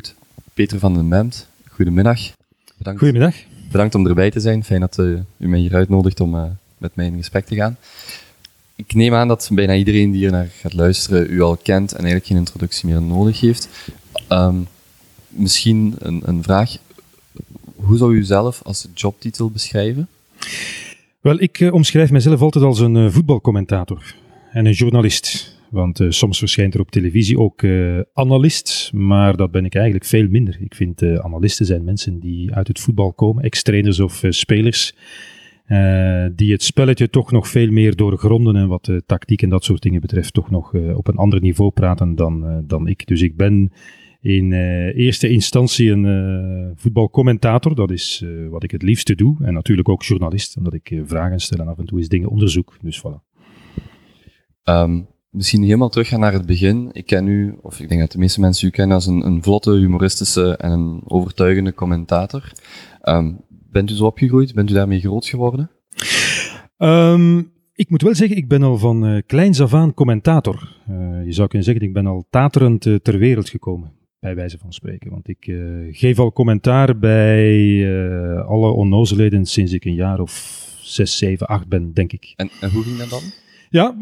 Goed. Peter van den Bemt, goedemiddag. Bedankt. Goedemiddag. Bedankt om erbij te zijn. Fijn dat uh, u mij hier uitnodigt om uh, met mij in gesprek te gaan. Ik neem aan dat bijna iedereen die hier naar gaat luisteren u al kent en eigenlijk geen introductie meer nodig heeft. Um, misschien een, een vraag. Hoe zou u zelf als jobtitel beschrijven? Wel, ik uh, omschrijf mezelf altijd als een voetbalcommentator en een journalist. Want uh, soms verschijnt er op televisie ook analist, maar dat ben ik eigenlijk veel minder. Ik vind analisten zijn mensen die uit het voetbal komen, ex-trainers of spelers, die het spelletje toch nog veel meer doorgronden en wat tactiek en dat soort dingen betreft toch nog op een ander niveau praten dan, dan ik. Dus ik ben in eerste instantie een voetbalcommentator. Dat is wat ik het liefste doe. En natuurlijk ook journalist, omdat ik vragen stel en af en toe eens dingen onderzoek. Dus voilà. Um, misschien helemaal teruggaan naar het begin. Ik ken u, of ik denk dat de meeste mensen u kennen als een, een vlotte, humoristische en een overtuigende commentator. Um, bent u zo opgegroeid? Bent u daarmee groot geworden? Um, ik moet wel zeggen, ik ben al van uh, kleins af aan commentator. Uh, je zou kunnen zeggen, ik ben al taterend uh, ter wereld gekomen bij wijze van spreken. Want ik geef al commentaar bij alle onnozeleden sinds ik een jaar of zes, zeven, acht ben, denk ik. En, en hoe ging dat dan? Ja,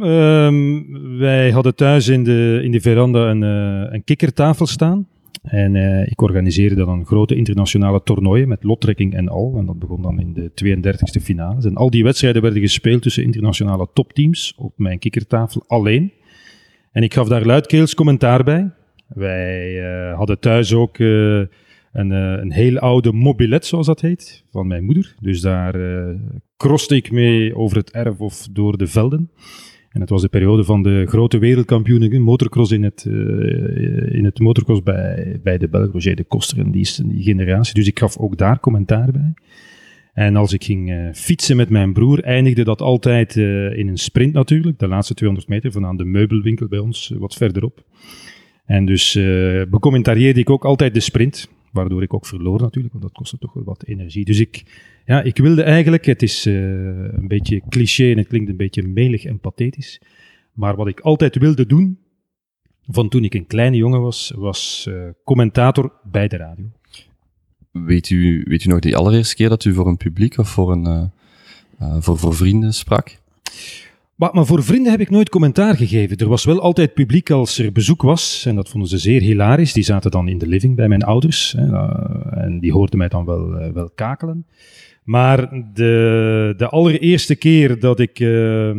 um, wij hadden thuis in de, in de veranda een, uh, een kikkertafel staan. En ik organiseerde dan een grote internationale toernooien met lottrekking en al. En dat begon dan in de 32e finales. En al die wedstrijden werden gespeeld tussen internationale topteams op mijn kikkertafel alleen. En ik gaf daar luidkeels commentaar bij. Wij uh, hadden thuis ook een, uh, een heel oude mobilet, zoals dat heet, van mijn moeder. Dus daar kroste ik mee over het erf of door de velden. En het was de periode van de grote wereldkampioenen motocross in het, in het motocross bij, bij de Belg, Roger de Koster en die, die generatie. Dus ik gaf ook daar commentaar bij. En als ik ging uh, fietsen met mijn broer, eindigde dat altijd uh, in een sprint natuurlijk. De laatste 200 meter van aan de meubelwinkel bij ons, wat verderop. En dus uh, becommentarieerde ik ook altijd de sprint, waardoor ik ook verloor natuurlijk, want dat kostte toch wel wat energie. Dus ik, ja, ik wilde eigenlijk, het is uh, een beetje cliché en het klinkt een beetje melig en pathetisch, maar wat ik altijd wilde doen, van toen ik een kleine jongen was, was uh, commentator bij de radio. Weet u, weet u nog de allereerste keer dat u voor een publiek of voor, een, voor, voor vrienden sprak? Maar, voor vrienden heb ik nooit commentaar gegeven. Er was wel altijd publiek als er bezoek was. En dat vonden ze zeer hilarisch. Die zaten dan in de living bij mijn ouders. Hè, uh, en die hoorden mij dan wel, uh, wel kakelen. Maar de, de allereerste keer dat ik uh,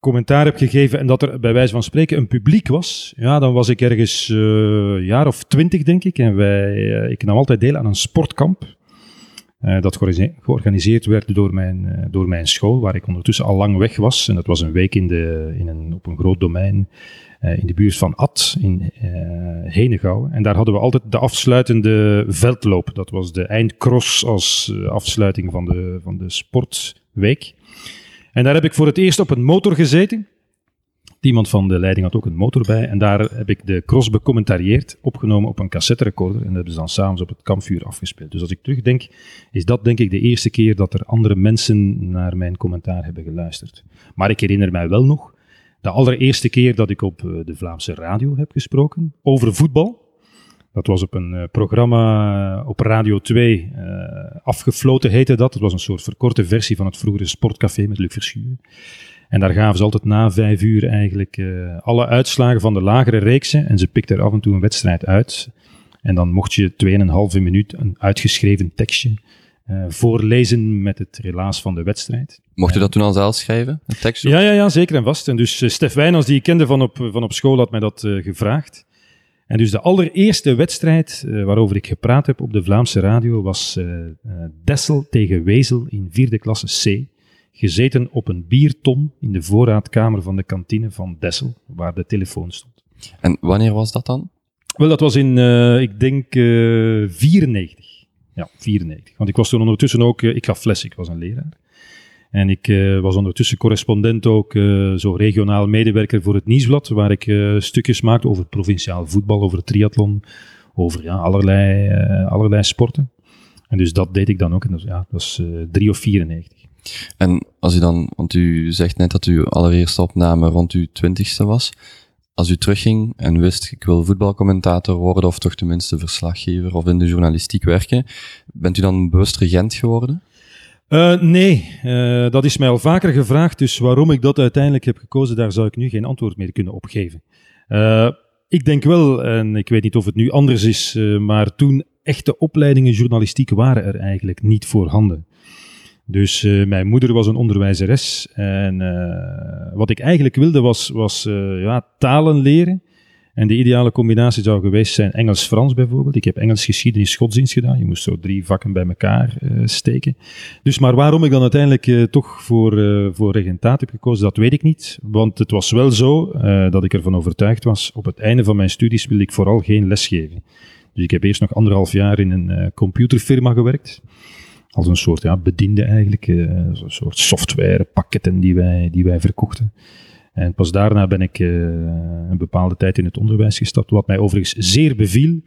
commentaar heb gegeven en dat er bij wijze van spreken een publiek was, ja, dan was ik ergens een jaar of twintig, denk ik. En wij, ik nam altijd deel aan een sportkamp. Uh, dat georganiseerd werd door mijn, uh, door mijn school, waar ik ondertussen al lang weg was. En dat was een week in de, in een, op een groot domein uh, in de buurt van At in Henegouwen. En daar hadden we altijd de afsluitende veldloop. Dat was de eindcross als afsluiting van de, van de sportweek. En daar heb ik voor het eerst op een motor gezeten. Iemand van de leiding had ook een motor bij. En daar heb ik de cross becommentarieerd, opgenomen op een cassette recorder. En dat hebben ze dan s'avonds op het kampvuur afgespeeld. Dus als ik terugdenk, is dat denk ik de eerste keer dat er andere mensen naar mijn commentaar hebben geluisterd. Maar ik herinner mij wel nog de allereerste keer dat ik op eh, de Vlaamse radio heb gesproken over voetbal. Dat was op een uh, programma op Radio 2, uh, afgefloten heette dat. Dat was een soort verkorte versie van het vroegere Sportcafé met Luc Verschuren. En daar gaven ze altijd na vijf uur eigenlijk uh, alle uitslagen van de lagere reeksen. En ze pikten er af en toe een wedstrijd uit. En dan mocht je 2,5 minuut een uitgeschreven tekstje uh, voorlezen met het relaas van de wedstrijd. Mocht je dat toen al zelf schrijven, een tekstje? Ja, ja, ja, zeker en vast. En dus uh, Stef Wijnans, die ik kende van op, van op school, had mij dat gevraagd. En dus de allereerste wedstrijd waarover ik gepraat heb op de Vlaamse radio was Dessel tegen Wezel in vierde klasse C gezeten op een bierton in de voorraadkamer van de kantine van Dessel, waar de telefoon stond. En wanneer was dat dan? Wel, dat was in, uh, ik denk, uh, eh, 94. Ja, 94. Want ik was toen ondertussen ook, uh, ik gaf les, ik was een leraar. En ik was ondertussen correspondent ook, zo regionaal medewerker voor het Nieuwsblad, waar ik stukjes maakte over provinciaal voetbal, over triathlon, over ja, allerlei, allerlei sporten. En dus dat deed ik dan ook. En dat, ja, dat was 3 of 94. En als u dan, want u zegt net dat uw allereerste opname rond uw twintigste was. als u terugging en wist, ik wil voetbalcommentator worden, of toch tenminste verslaggever, of in de journalistiek werken, bent u dan bewust regent geworden? Uh, nee, uh, dat is mij al vaker gevraagd, dus waarom ik dat uiteindelijk heb gekozen, daar zou ik nu geen antwoord meer kunnen opgeven. Uh, ik denk wel, en ik weet niet of het nu anders is, maar toen echte opleidingen journalistiek waren er eigenlijk niet voorhanden. Dus uh, mijn moeder was een onderwijzeres en uh, wat ik eigenlijk wilde was, was uh, ja, talen leren. En de ideale combinatie zou geweest zijn Engels-Frans bijvoorbeeld. Ik heb Engels, geschiedenis, godsdienst gedaan. Je moest zo drie vakken bij elkaar steken. Dus maar waarom ik dan uiteindelijk toch voor, voor regentaat heb gekozen, dat weet ik niet. Want het was wel zo dat ik ervan overtuigd was, op het einde van mijn studies wilde ik vooral geen les geven. Dus ik heb eerst nog anderhalf jaar in een computerfirma gewerkt als een soort ja, bediende eigenlijk, uh, een soort softwarepakketten die wij, die wij verkochten. En pas daarna ben ik uh, een bepaalde tijd in het onderwijs gestapt, wat mij overigens zeer beviel.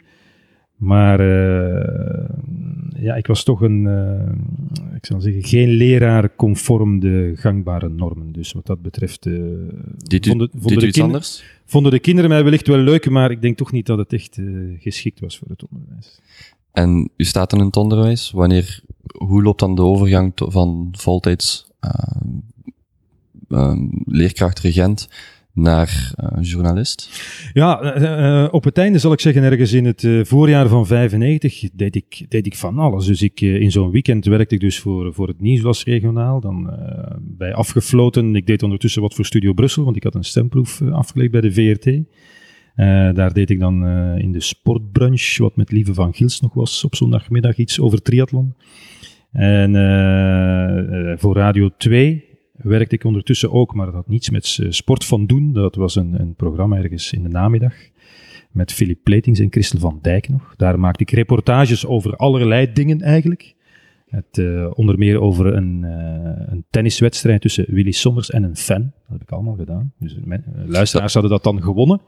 Maar uh, ja, ik was toch een, ik zal zeggen, geen leraar conform de gangbare normen. Dus wat dat betreft. dit vonden, vonden, de anders? vonden de kinderen mij wellicht wel leuk, maar ik denk toch niet dat het echt geschikt was voor het onderwijs. En u staat in het onderwijs. Wanneer hoe loopt dan de overgang van voltijds uh, leerkracht regent naar uh, journalist? Ja, uh, op het einde zal ik zeggen, ergens in het voorjaar van 95 deed ik, deed ik van alles. Dus ik, in zo'n weekend werkte ik dus voor, voor het Nieuwslas regionaal, dan bij Afgefloten. Ik deed ondertussen wat voor Studio Brussel, want ik had een stemproef afgelegd bij de VRT. Daar deed ik dan in de sportbrunch, wat met Lieve van Gils nog was, op zondagmiddag iets over triathlon. En uh, voor Radio 2 werkte ik ondertussen ook, maar dat had niets met sport van doen. Dat was een, een programma ergens in de namiddag met Philip Pletings en Christel van Dijk nog. Daar maakte ik reportages over allerlei dingen eigenlijk. Het, uh, onder meer over een, uh, een, tenniswedstrijd tussen Willy Sommers en een fan. Dat heb ik allemaal gedaan. Dus mijn, luisteraars hadden dat dan gewonnen.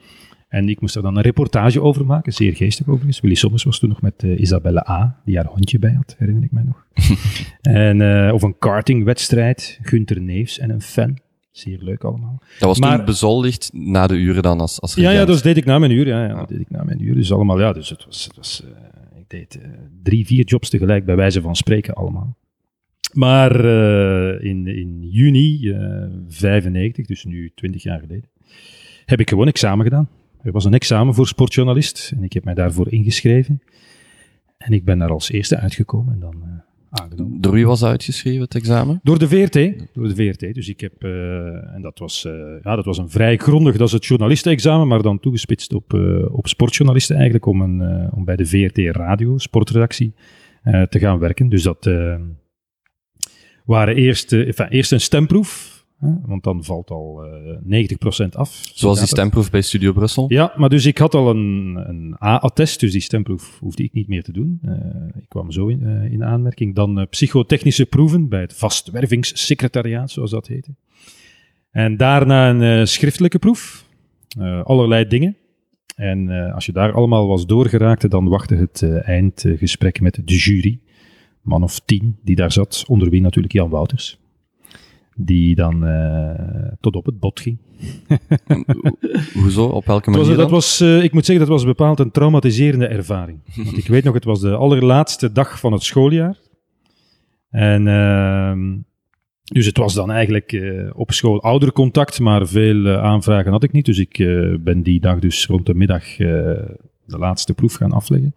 En ik moest er dan een reportage over maken, zeer geestig overigens. Willy Sommers was toen nog met uh, Isabelle A., die haar hondje bij had, herinner ik mij nog. en, uh, of een kartingwedstrijd, Gunther Neefs en een fan. Zeer leuk allemaal. Dat was maar, toen bezoldigd na de uren dan als, als Ja, ja, dat deed ik na mijn uur. Ja, ja, dat deed ik na mijn uur. Dus allemaal, ja, dus het was, het was uh, ik deed drie, vier jobs tegelijk, bij wijze van spreken allemaal. Maar in, in juni 95, dus nu 20 jaar geleden, heb ik gewoon examen gedaan. Er was een examen voor sportjournalist en ik heb mij daarvoor ingeschreven. En ik ben daar als eerste uitgekomen en dan uh, aangenomen. Door wie was uitgeschreven, het examen? Door de VRT. Door de VRT. Dus ik heb, uh, en dat was, uh, ja, dat was een vrij grondig, dat is het journalistenexamen, maar dan toegespitst op, op sportjournalisten eigenlijk, om, een, om bij de VRT Radio, sportredactie, te gaan werken. Dus dat waren eerst, enfin, eerst een stemproef want dan valt al uh, eh, 90% af. Zoals die stemproef bij Studio Brussel? Ja, maar dus ik had al een, een A-attest, dus die stemproef hoefde ik niet meer te doen. Uh, ik kwam zo in, uh, in aanmerking. Dan psychotechnische proeven bij het vastwervingssecretariaat, zoals dat heette. En daarna een schriftelijke proef. allerlei dingen. En als je daar allemaal was doorgeraakt, dan wachtte het eindgesprek met de jury. Man of tien die daar zat, onder wie natuurlijk Jan Wouters die dan uh, tot op het bot ging. Hoezo? Op welke manier? Was, dat was, uh, ik moet zeggen, dat was bepaald een traumatiserende ervaring. Want ik weet nog, het was de allerlaatste dag van het schooljaar. En uh, dus het was dan eigenlijk uh, op school oudercontact, maar veel aanvragen had ik niet. Dus ik ben die dag dus rond de middag de laatste proef gaan afleggen.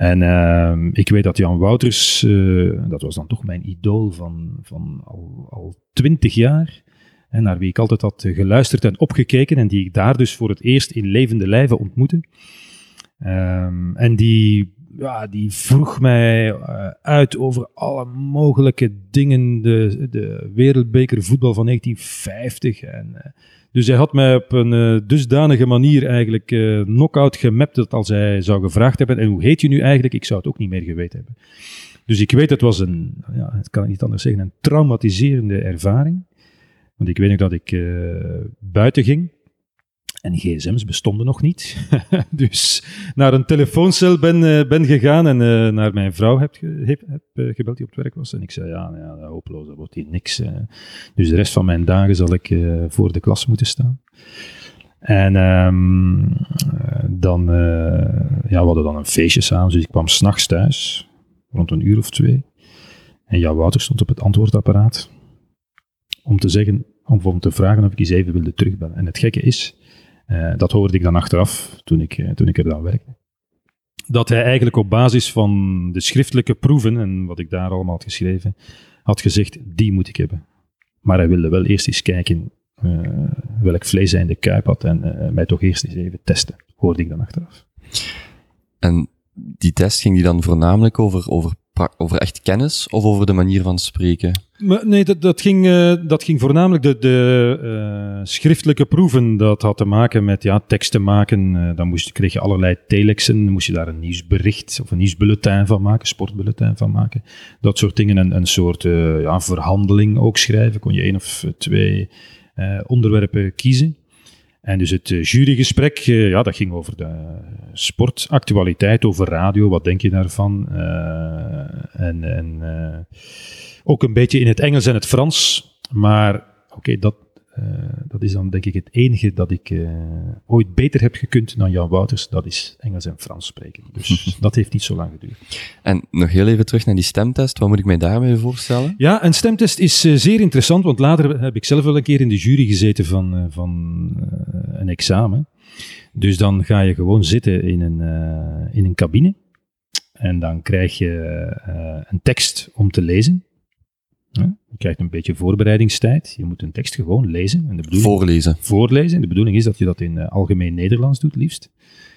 En uh, ik weet dat Jan Wouters, uh, dat was dan toch mijn idool van, van al, twintig jaar, en naar wie ik altijd had geluisterd en opgekeken, en die ik daar dus voor het eerst in levende lijven ontmoette. Um, en die, ja, die vroeg mij uh, uit over alle mogelijke dingen, de, de wereldbeker voetbal van 1950 en uh, dus hij had mij op een uh, dusdanige manier eigenlijk uh, knock-out gemapt dat als hij zou gevraagd hebben, en hoe heet je nu eigenlijk, ik zou het ook niet meer geweten hebben. Dus ik weet, het was een, ja, het kan ik niet anders zeggen, een traumatiserende ervaring. Want ik weet nog dat ik uh, buiten ging en gsm's bestonden nog niet. dus naar een telefooncel ben, uh, ben gegaan en uh, naar mijn vrouw heb, heb, uh, gebeld die op het werk was. En ik zei, ja, ja hopeloos, dat wordt hier niks. dus de rest van mijn dagen zal ik voor de klas moeten staan. En ehm, eh, dan, eh, ja, we hadden dan een feestje samen, dus ik kwam s'nachts thuis, rond een uur of twee. En Jan Wouter stond op het antwoordapparaat om te zeggen, om, om te vragen of ik eens even wilde terugbellen. En het gekke is, eh, dat hoorde ik dan achteraf, toen ik, eh, toen ik er dan werkte, dat hij eigenlijk op basis van de schriftelijke proeven en wat ik daar allemaal had geschreven, had gezegd, die moet ik hebben. Maar hij wilde wel eerst eens kijken eh, welk vlees hij in de kuip had en mij toch eerst eens even testen, hoorde ik dan achteraf. En die test ging die dan voornamelijk over, over, over echt kennis of over de manier van spreken? Nee, dat, dat, ging, eh, dat ging voornamelijk de, de eh, schriftelijke proeven. Dat had te maken met ja, teksten maken. Eh, dan moest, kreeg je allerlei telexen. Dan moest je daar een nieuwsbericht of een nieuwsbulletin van maken, sportbulletin van maken. Dat soort dingen. En een soort ja, verhandeling ook schrijven. Kon je één of twee onderwerpen kiezen. En dus het eh, jurygesprek, eh, ja, dat ging over de sportactualiteit, over radio. Wat denk je daarvan? Eh, en en ook een beetje in het Engels en het Frans. Maar oké, dat, dat is dan denk ik het enige dat ik eh, ooit beter heb gekund dan Jan Wouters. Dat is Engels en Frans spreken. Dus dat heeft niet zo lang geduurd. En nog heel even terug naar die stemtest. Wat moet ik mij daarbij voorstellen? Ja, een stemtest is eh, zeer interessant, want later heb ik zelf wel een keer in de jury gezeten van, eh, van eh, een examen. Dus dan ga je gewoon zitten in een, eh, in een cabine en dan krijg je eh, een tekst om te lezen. Ja, je krijgt een beetje voorbereidingstijd. Je moet een tekst gewoon lezen. En de bedoeling, Voorlezen. voorlezen. De bedoeling is dat je dat in eh, algemeen Nederlands doet, liefst.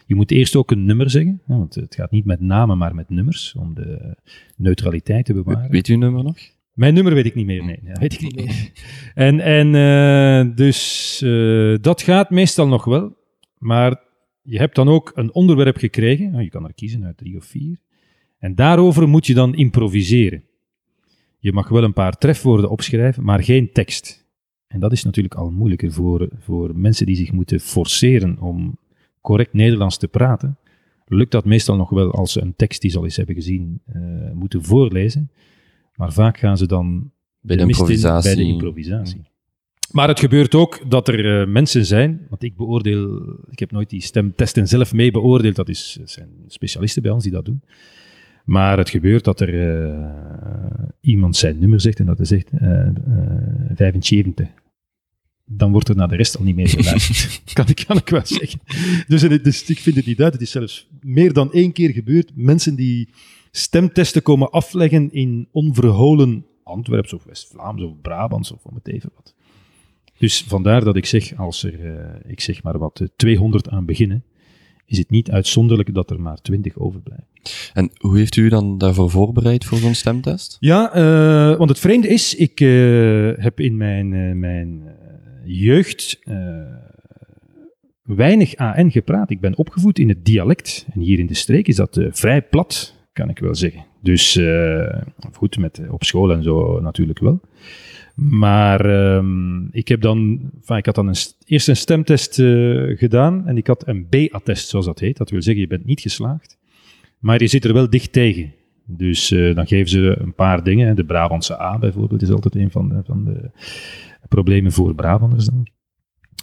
Je moet eerst ook een nummer zeggen, want het gaat niet met namen, maar met nummers, om de neutraliteit te bewaren. Weet u uw nummer nog? Mijn nummer weet ik niet meer, nee, dat weet ik niet meer. En, en eh, dus eh, dat gaat meestal nog wel, maar je hebt dan ook een onderwerp gekregen, nou, je kan er kiezen uit drie of vier, en daarover moet je dan improviseren. Je mag wel een paar trefwoorden opschrijven, maar geen tekst. En dat is natuurlijk al moeilijker voor, voor mensen die zich moeten forceren om correct Nederlands te praten. Lukt dat meestal nog wel als ze een tekst die ze al eens hebben gezien eh, moeten voorlezen. Maar vaak gaan ze dan Bij de in improvisatie. bij de improvisatie. Maar het gebeurt ook dat er eh, mensen zijn, want ik beoordeel, ik heb nooit die stemtesten zelf mee beoordeeld, dat is, zijn specialisten bij ons die dat doen. Maar het gebeurt dat er eh, iemand zijn nummer zegt en dat hij zegt eh, eh, 75. Dan wordt er naar de rest al niet meer geluisterd. kan, ik, kan ik wel zeggen. Dus, dus ik vind het niet uit. Het is zelfs meer dan één keer gebeurd. Mensen die stemtesten komen afleggen in onverholen Antwerps of West-Vlaams of Brabants of om het even wat. Dus vandaar dat ik zeg, als er, eh, ik zeg maar wat, eh, 200 aan beginnen, is het niet uitzonderlijk dat er maar 20 overblijven. En hoe heeft u dan daarvoor voorbereid voor zo'n stemtest? Ja, eh, want het vreemde is, ik eh, heb in mijn, eh, mijn jeugd weinig AN gepraat. Ik ben opgevoed in het dialect. En hier in de streek is dat vrij plat, kan ik wel zeggen. Dus goed, met, op school en zo natuurlijk wel. Maar ehm, ik heb dan, ik had dan een, st- eerst een stemtest eh, gedaan en ik had een B-attest, zoals dat heet. Dat wil zeggen, je bent niet geslaagd, maar je zit er wel dicht tegen. Dus eh, dan geven ze een paar dingen. De Brabantse A bijvoorbeeld is altijd een van de, van de problemen voor Brabanders dan.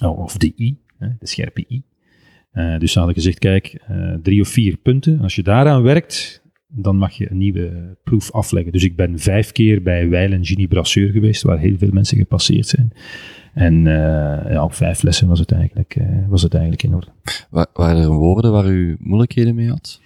Oh, of de I, de scherpe I. Eh, dus ze hadden gezegd, kijk, drie of vier punten. Als je daaraan werkt, dan mag je een nieuwe proef afleggen. Dus ik ben vijf keer bij Weil en Ginny Brasseur geweest, waar heel veel mensen gepasseerd zijn. En eh, ja, op vijf lessen was het eigenlijk, eh, was het eigenlijk in orde. Wa- waren er woorden waar u moeilijkheden mee had?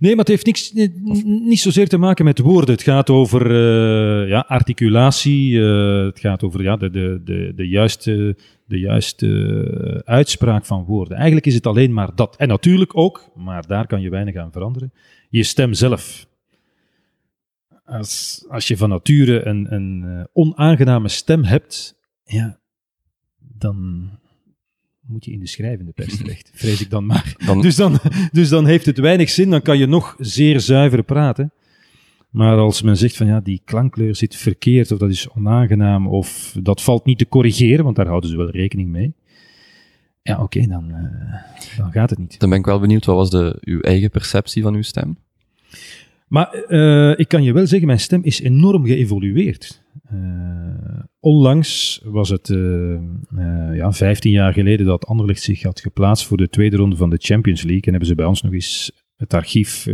Nee, maar het heeft niks, ni- niet zozeer te maken met woorden. Het gaat over eh, ja, articulatie. eh, het gaat over ja, de, de, de, de juiste, de juiste uitspraak van woorden. Eigenlijk is het alleen maar dat. En natuurlijk ook, maar daar kan je weinig aan veranderen, je stem zelf. Als, als je van nature een, een eh, onaangename stem hebt, ja, dan moet je in de schrijvende pers terecht, vrees ik dan maar. Dan, Dus dan, dus dan heeft het weinig zin, dan kan je nog zeer zuiver praten. Maar als men zegt van ja, die klankkleur zit verkeerd, of dat is onaangenaam, of dat valt niet te corrigeren, want daar houden ze wel rekening mee. Ja, oké, dan, eh, dan gaat het niet. dan ben ik wel benieuwd, wat was de, uw eigen perceptie van uw stem? Maar uh, ik kan je wel zeggen, mijn stem is enorm geëvolueerd. Uh, onlangs was het uh, ja, 15 jaar geleden dat Anderlecht zich had geplaatst voor de tweede ronde van de Champions League. En hebben ze bij ons nog eens het archief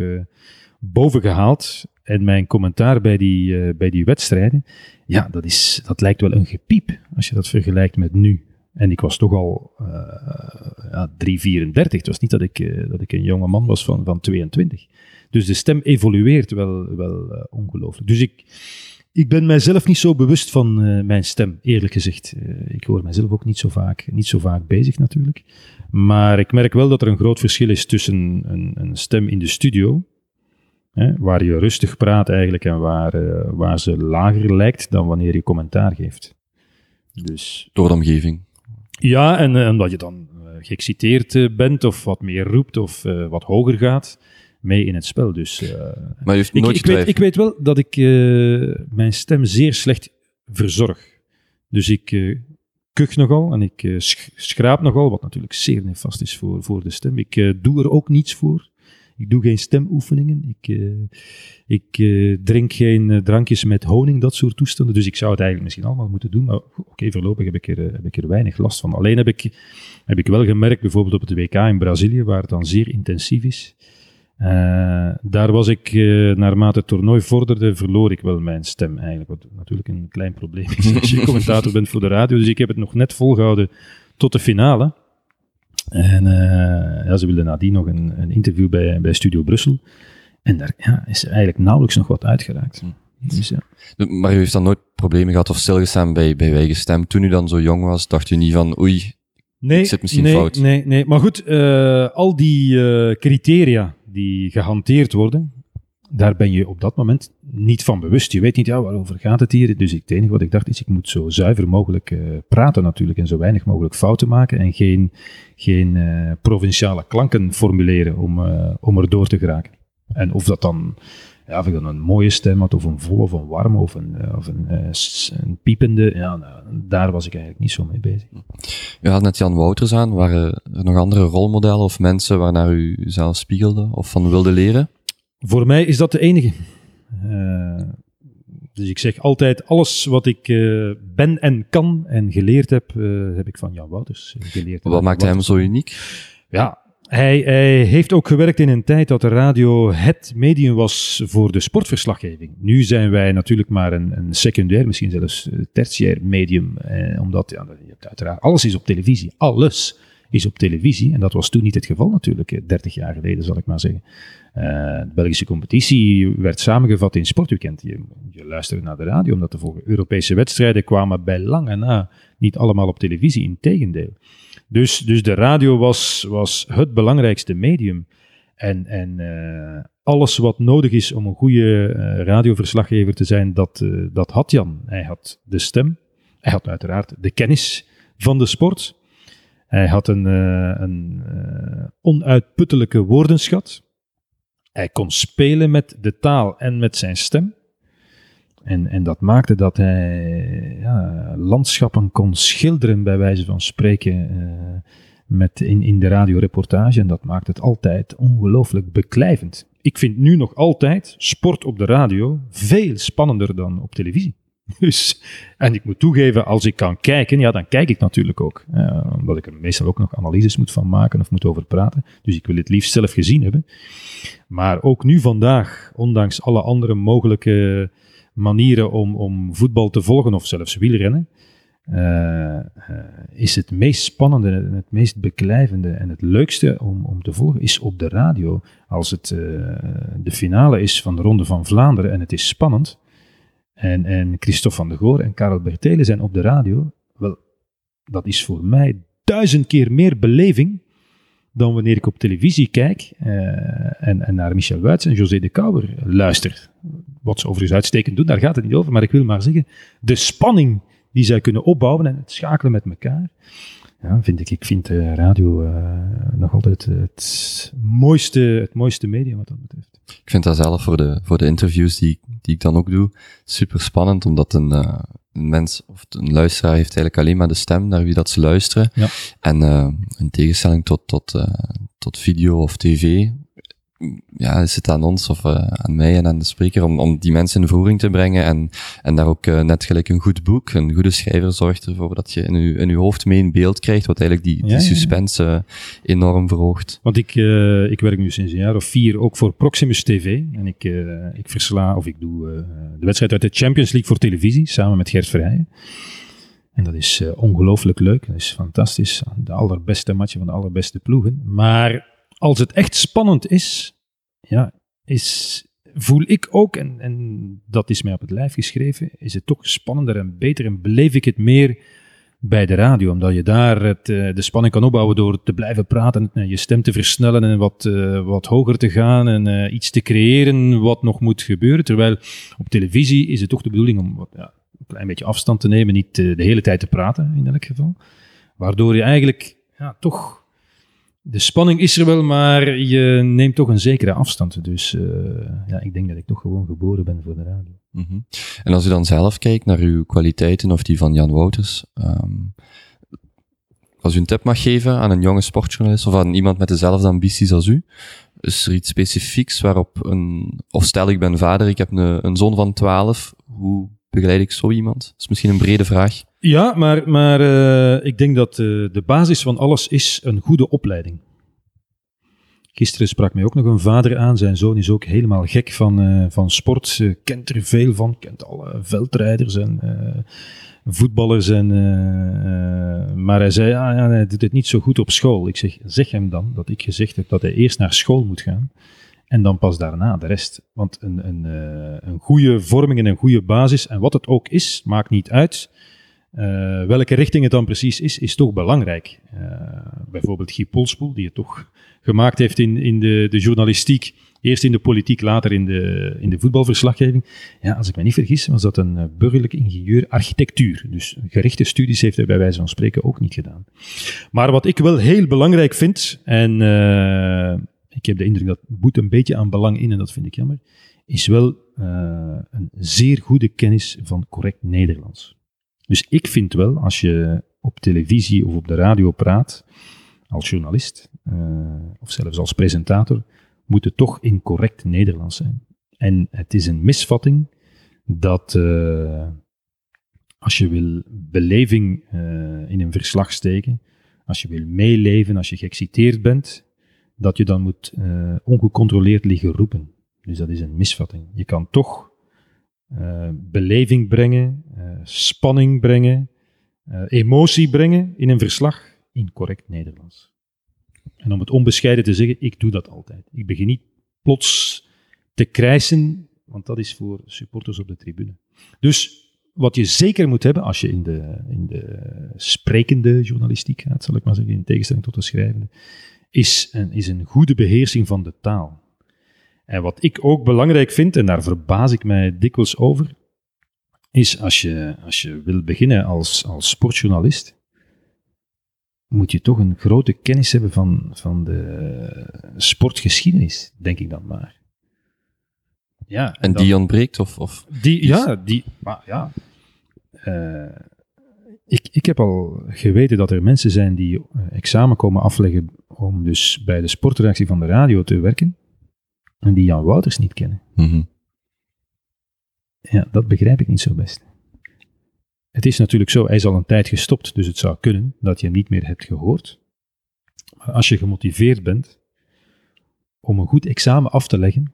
boven gehaald. En mijn commentaar bij die, bij die wedstrijden, ja, dat, is, dat lijkt wel een gepiep als je dat vergelijkt met nu. En ik was toch al ja, 3,34. Het was niet dat ik, dat ik een jonge man was van, van 22. Dus de stem evolueert wel, wel uh, ongelooflijk. Dus ik, ik ben mijzelf niet zo bewust van uh, mijn stem, eerlijk gezegd. Uh, ik hoor mijzelf ook niet zo, vaak, niet zo vaak bezig natuurlijk. Maar ik merk wel dat er een groot verschil is tussen een, een stem in de studio, hè, waar je rustig praat eigenlijk en waar, waar ze lager lijkt dan wanneer je commentaar geeft. Dus, Door de omgeving. Ja, en omdat je dan geëxciteerd bent of wat meer roept of wat hoger gaat mee in het spel. Dus, maar je heeft nooit ik, ik, weet, ik weet wel dat ik mijn stem zeer slecht verzorg. Dus ik kuch nogal en ik sch schraap nogal, wat natuurlijk zeer nefast is voor, voor de stem. Ik doe er ook niets voor. Ik doe geen stemoefeningen. Ik, ik drink geen drankjes met honing, dat soort toestanden. Dus ik zou het eigenlijk misschien allemaal moeten doen. Maar oké, voorlopig heb ik, er, heb ik er weinig last van. Alleen heb ik, heb ik wel gemerkt, bijvoorbeeld op het WK in Brazilië, waar het dan zeer intensief is daar was ik, naarmate het toernooi vorderde, verloor ik wel mijn stem eigenlijk. Wat natuurlijk een klein probleem is als je commentator bent voor de radio. Dus ik heb het nog net volgehouden tot de finale. En uh, ja, ze wilden nadien nog een, een, interview bij, bij Studio Brussel. En daar ja, is er eigenlijk nauwelijks nog wat uitgeraakt. Dus, ja. Maar u heeft dan nooit problemen gehad of stilgestaan bij, bij uw eigen stem? Toen u dan zo jong was, dacht u niet van oei, nee, ik zit misschien nee, fout? Nee, nee, maar goed, al die criteria die gehanteerd worden, daar ben je op dat moment niet van bewust. Je weet niet, ja, waarover gaat het hier? Dus het enige wat ik dacht is, ik moet zo zuiver mogelijk uh, praten natuurlijk en zo weinig mogelijk fouten maken en geen, geen uh, provinciale klanken formuleren om, uh, om er door te geraken. En of dat dan, ja, of ik dan een mooie stem had, of een volle, of een warme, of een, of een, een piepende, ja, nou, daar was ik eigenlijk niet zo mee bezig. U had net Jan Wouters aan. Waren er nog andere rolmodellen of mensen waarnaar u zelf spiegelde of van wilde leren? Voor mij is dat de enige. Uh, dus ik zeg altijd, alles wat ik uh, ben en kan en geleerd heb, uh, heb ik van Jan Wouters geleerd. Wat maakt hem zo uniek? Ja, hij, hij, heeft ook gewerkt in een tijd dat de radio het medium was voor de sportverslaggeving. Nu zijn wij natuurlijk maar een, een secundair, misschien zelfs tertiair medium. Eh, omdat ja, uiteraard alles is op televisie. Alles is op televisie. En dat was toen niet het geval natuurlijk, 30 jaar geleden zal ik maar zeggen. Uh, de Belgische competitie werd samengevat in Sportweekend. Je, je luisterde naar de radio om dat te volgen. Europese wedstrijden kwamen bij lang en na niet allemaal op televisie, in tegendeel. Dus, dus de radio was, was het belangrijkste medium. En, en uh, alles wat nodig is om een goede uh, radioverslaggever te zijn, dat, dat had Jan. Hij had de stem, hij had uiteraard de kennis van de sport. Hij had een, een onuitputtelijke woordenschat. Hij kon spelen met de taal en met zijn stem. En, en dat maakte dat hij ja, landschappen kon schilderen, bij wijze van spreken, uh, met in, in de radioreportage. En dat maakt het altijd ongelooflijk beklijvend. Ik vind nu nog altijd sport op de radio veel spannender dan op televisie. Dus, en ik moet toegeven, als ik kan kijken, ja, dan kijk ik natuurlijk ook. Uh, omdat ik er meestal ook nog analyses moet van maken of moet over praten. Dus ik wil het liefst zelf gezien hebben. Maar ook nu vandaag, ondanks alle andere mogelijke manieren om, om voetbal te volgen of zelfs wielrennen, uh, uh, is het meest spannende, het meest beklijvende en het leukste om, om te volgen, is op de radio. Als het de finale is van de Ronde van Vlaanderen en het is spannend, en, en Christophe van de Goor en Karel Bertelen zijn op de radio, wel, dat is voor mij duizend keer meer beleving dan wanneer ik op televisie kijk en, en naar Michel Wuits en José de Kouwer luister. Wat ze overigens uitstekend doen, daar gaat het niet over. Maar ik wil maar zeggen, de spanning die zij kunnen opbouwen en het schakelen met elkaar. Ja, vind ik, ik vind de radio uh, nog altijd het mooiste, het mooiste medium wat dat betreft. Ik vind dat zelf voor de, voor de interviews die, die ik dan ook doe, super spannend, omdat een, uh, een mens of een luisteraar heeft eigenlijk alleen maar de stem naar wie dat ze luisteren. Ja. En uh, in tegenstelling tot, tot, tot video of tv, ja, is het aan ons of uh, aan mij en aan de spreker om, om die mensen in voering te brengen en, en daar ook uh, net gelijk een goed boek, een goede schrijver zorgt ervoor dat je in je, in je hoofd mee een beeld krijgt, wat eigenlijk die, die suspense ja, ja. enorm verhoogt. Want ik, ik werk nu sinds een jaar of vier ook voor Proximus TV en ik, ik versla of ik doe de wedstrijd uit de Champions League voor televisie samen met Gert Verheijen. En dat is ongelooflijk leuk, dat is fantastisch. De allerbeste matchen van de allerbeste ploegen. Maar als het echt spannend is, ja, is, voel ik ook, en, en dat is mij op het lijf geschreven, is het toch spannender en beter en beleef ik het meer bij de radio, omdat je daar het, eh, de spanning kan opbouwen door te blijven praten, en je stem te versnellen en wat, uh, wat hoger te gaan en iets te creëren wat nog moet gebeuren. Terwijl op televisie is het toch de bedoeling om ja, een klein beetje afstand te nemen, niet de hele tijd te praten in elk geval. Waardoor je eigenlijk ja, toch de spanning is er wel, maar je neemt toch een zekere afstand. Dus uh, ja, ik denk dat ik toch gewoon geboren ben voor de radio. -hmm. En als u dan zelf kijkt naar uw kwaliteiten of die van Jan Wouters, um, als u een tip mag geven aan een jonge sportjournalist of aan iemand met dezelfde ambities als u, is er iets specifieks waarop een, of stel ik ben vader, ik heb een, een zoon van 12, hoe begeleid ik zo iemand? Dat is misschien een brede vraag. Ja, maar, maar uh, ik denk dat uh, de basis van alles is een goede opleiding. Gisteren sprak mij ook nog een vader aan. Zijn zoon is ook helemaal gek van, uh, van sport. kent er veel van. Kent alle veldrijders en voetballers. En, maar hij zei, ja, ja, hij doet het niet zo goed op school. Ik zeg, zeg hem dan dat ik gezegd heb dat hij eerst naar school moet gaan. En dan pas daarna de rest. Want een, een, een goede vorming en een goede basis, en wat het ook is, maakt niet uit uh, welke richting het dan precies is, is toch belangrijk. Uh, bijvoorbeeld Guy Polspoel, die het toch gemaakt heeft in, in de, de journalistiek. Eerst in de politiek, later in de, in de voetbalverslaggeving. Ja, als ik me niet vergis, was dat een burgerlijk ingenieur architectuur. Dus gerichte studies heeft hij bij wijze van spreken ook niet gedaan. Maar wat ik wel heel belangrijk vind, en ik heb de indruk dat boet een beetje aan belang in, en dat vind ik jammer, is wel een zeer goede kennis van correct Nederlands. Dus ik vind wel, als je op televisie of op de radio praat, als journalist uh, of zelfs als presentator, moet het toch in correct Nederlands zijn. En het is een misvatting dat uh, als je wil beleving in een verslag steken, als je wil meeleven, als je geëxciteerd bent, dat je dan moet ongecontroleerd liggen roepen. Dus dat is een misvatting. Je kan toch uh, beleving brengen, uh, spanning brengen, emotie brengen in een verslag in correct Nederlands. En om het onbescheiden te zeggen, ik doe dat altijd. Ik begin niet plots te krijsen, want dat is voor supporters op de tribune. Dus wat je zeker moet hebben als je in de, in de sprekende journalistiek gaat, zal ik maar zeggen, in tegenstelling tot de schrijvende, is een, is een goede beheersing van de taal. En wat ik ook belangrijk vind, en daar verbaas ik mij dikwijls over, is als je, als je wil beginnen als, als sportjournalist, moet je toch een grote kennis hebben van, van de sportgeschiedenis, denk ik dan maar. Ja, en, die ontbreekt? Of, of die, ja, die, maar ja. Uh, ik, ik heb al geweten dat er mensen zijn die examen komen afleggen om dus bij de sportreactie van de radio te werken en die Jan Wouters niet kennen. Mhm. Ja, dat begrijp ik niet zo best. Het is natuurlijk zo, hij is al een tijd gestopt, dus het zou kunnen dat je hem niet meer hebt gehoord. Maar als je gemotiveerd bent om een goed examen af te leggen,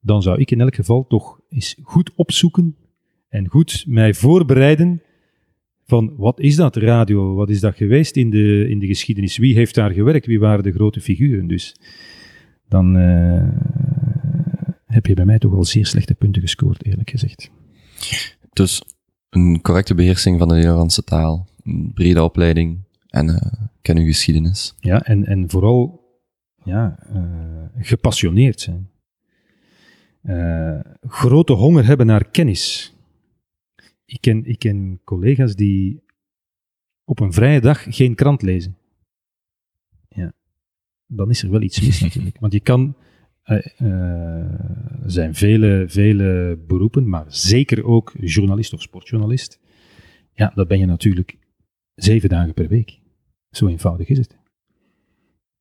dan zou ik in elk geval toch eens goed opzoeken en goed mij voorbereiden van wat is dat radio, wat is dat geweest in de, in de geschiedenis, wie heeft daar gewerkt, wie waren de grote figuren. Dus dan uh, heb je bij mij toch wel zeer slechte punten gescoord, eerlijk gezegd. Dus een correcte beheersing van de Nederlandse taal, een brede opleiding en uh, ken uw geschiedenis. Ja, en, en vooral ja, uh, gepassioneerd zijn. Grote honger hebben naar kennis. Ik ken, ik ken collega's die op een vrije dag geen krant lezen dan is er wel iets mis natuurlijk. Want je kan, uh, er zijn vele, vele beroepen, maar zeker ook journalist of sportjournalist. Ja, dat ben je natuurlijk zeven dagen per week. Zo eenvoudig is het.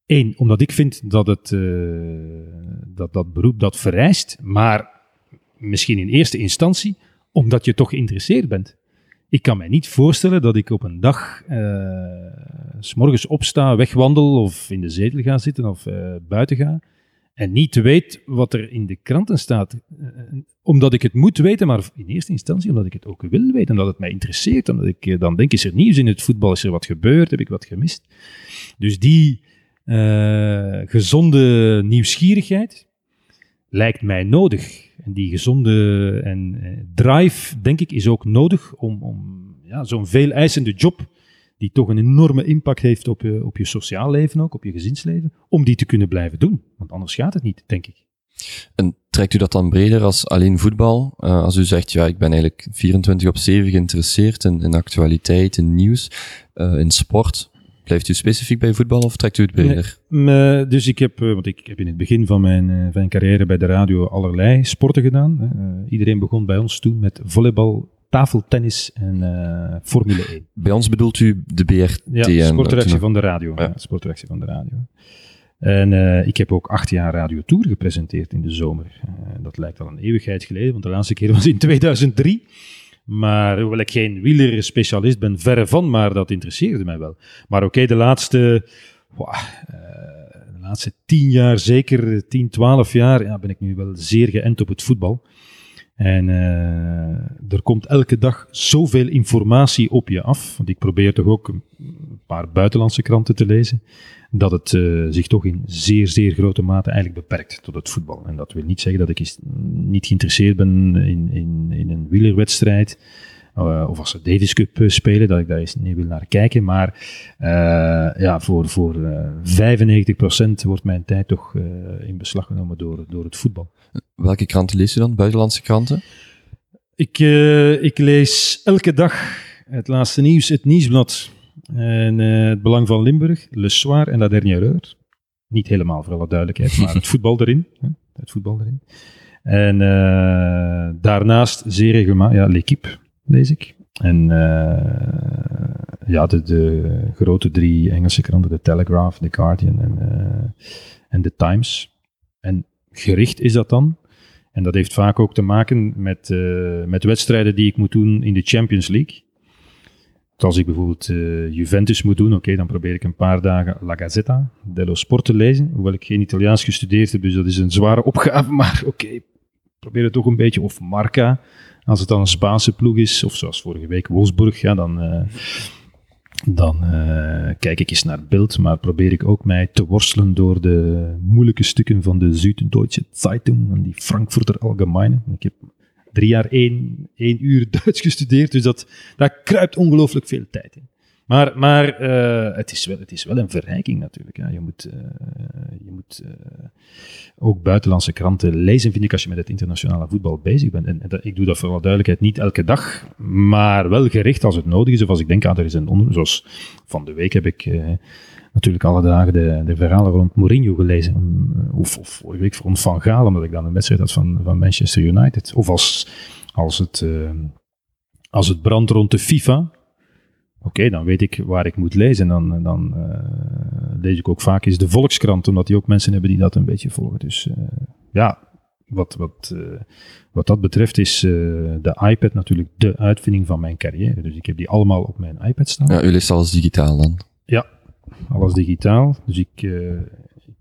Eén, omdat ik vind dat het, uh, dat, dat beroep dat vereist, maar misschien in eerste instantie omdat je toch geïnteresseerd bent. Ik kan mij niet voorstellen dat ik op een dag uh, s morgens opsta, wegwandel of in de zetel ga zitten of uh, buiten ga en niet weet wat er in de kranten staat. omdat ik het moet weten, maar in eerste instantie omdat ik het ook wil weten, omdat het mij interesseert. Omdat ik dan denk, is er nieuws in het voetbal, is er wat gebeurd, heb ik wat gemist. Dus die gezonde nieuwsgierigheid lijkt mij nodig. En die gezonde en, uh, drive, denk ik, is ook nodig om, om ja, zo'n veel eisende job, die toch een enorme impact heeft op je, op je sociaal leven ook, op je gezinsleven, om die te kunnen blijven doen. Want anders gaat het niet, denk ik. En trekt u dat dan breder als alleen voetbal? Uh, als u zegt, ja, ik ben eigenlijk 24 op 7 geïnteresseerd in, in actualiteit, in nieuws, uh, in sport. Blijft u specifiek bij voetbal of trekt u het breder? Nee, dus ik heb, want ik heb in het begin van mijn, van mijn carrière bij de radio allerlei sporten gedaan. Iedereen begon bij ons toen met volleybal, tafeltennis en uh, Formule 1. Bij ons bedoelt u de BRT? Ja, sportredactie van de radio. Ja. van de radio. En uh, ik heb ook acht jaar Radio Tour gepresenteerd in de zomer. Uh, dat lijkt al een eeuwigheid geleden, want de laatste keer was in 2003. Maar hoewel ik geen wielerspecialist ben, verre van, maar dat interesseerde mij wel. Maar oké, de laatste... Wow, de laatste tien jaar, zeker tien, twaalf jaar, ja, ben ik nu wel zeer geënt op het voetbal. En uh, er komt elke dag zoveel informatie op je af. Want ik probeer toch ook een paar buitenlandse kranten te lezen. Dat het uh, zich toch in zeer, zeer grote mate eigenlijk beperkt tot het voetbal. En dat wil niet zeggen dat ik niet geïnteresseerd ben in, in, in een wielerwedstrijd. Uh, of als ze Davis Cup spelen, dat ik daar eens niet wil naar kijken. Maar uh, ja, voor, voor uh, 95% wordt mijn tijd toch in beslag genomen door, door het voetbal. Welke kranten lees je dan? Buitenlandse kranten? Ik, ik lees elke dag het laatste nieuws, het nieuwsblad. En het Belang van Limburg, Le Soir en La Dernière Heure. Niet helemaal, voor alle duidelijkheid, maar het voetbal erin. Het voetbal erin. En daarnaast zeer regelmatig, ja, L'Equipe lees ik. En uh, ja, de, de, grote drie Engelse kranten, de Telegraph, The Guardian en, en The Times. En gericht is dat dan. En dat heeft vaak ook te maken met, met wedstrijden die ik moet doen in de Champions League. Als ik bijvoorbeeld Juventus moet doen, oké, dan probeer ik een paar dagen La Gazzetta dello Sport te lezen. Hoewel ik geen Italiaans gestudeerd heb, dus dat is een zware opgave. Maar oké, probeer het toch een beetje. Of Marca, als het dan een Spaanse ploeg is, of zoals vorige week Wolfsburg, ja, dan, uh, dan uh, kijk ik eens naar het beeld. Maar probeer ik ook mij te worstelen door de moeilijke stukken van de Süddeutsche Zeitung en die Frankfurter Allgemeine. Ik heb drie jaar één, één uur Duits gestudeerd, dus dat, daar kruipt ongelooflijk veel tijd in. Maar, maar uh, het, is wel, het is wel een verrijking natuurlijk. Ja. Je moet, uh, je moet uh, ook buitenlandse kranten lezen, vind ik, als je met het internationale voetbal bezig bent. En, en ik doe dat voor alle duidelijkheid niet elke dag, maar wel gericht als het nodig is. Of als ik denk, ah, er is een onderzoek. Zoals van de week heb ik natuurlijk alle dagen de, de verhalen rond Mourinho gelezen. Of, of vorige week rond Van Gaal, omdat ik dan een wedstrijd had van, van Manchester United. Of als, als, het, als het brandt rond de FIFA Oké, dan weet ik waar ik moet lezen. En dan, dan uh, lees ik ook vaak eens de Volkskrant, omdat die ook mensen hebben die dat een beetje volgen. Dus uh, ja, wat, wat, uh, wat dat betreft is de iPad natuurlijk de uitvinding van mijn carrière. Dus ik heb die allemaal op mijn iPad staan. Ja, u leest alles digitaal dan? Ja, alles digitaal. Dus ik,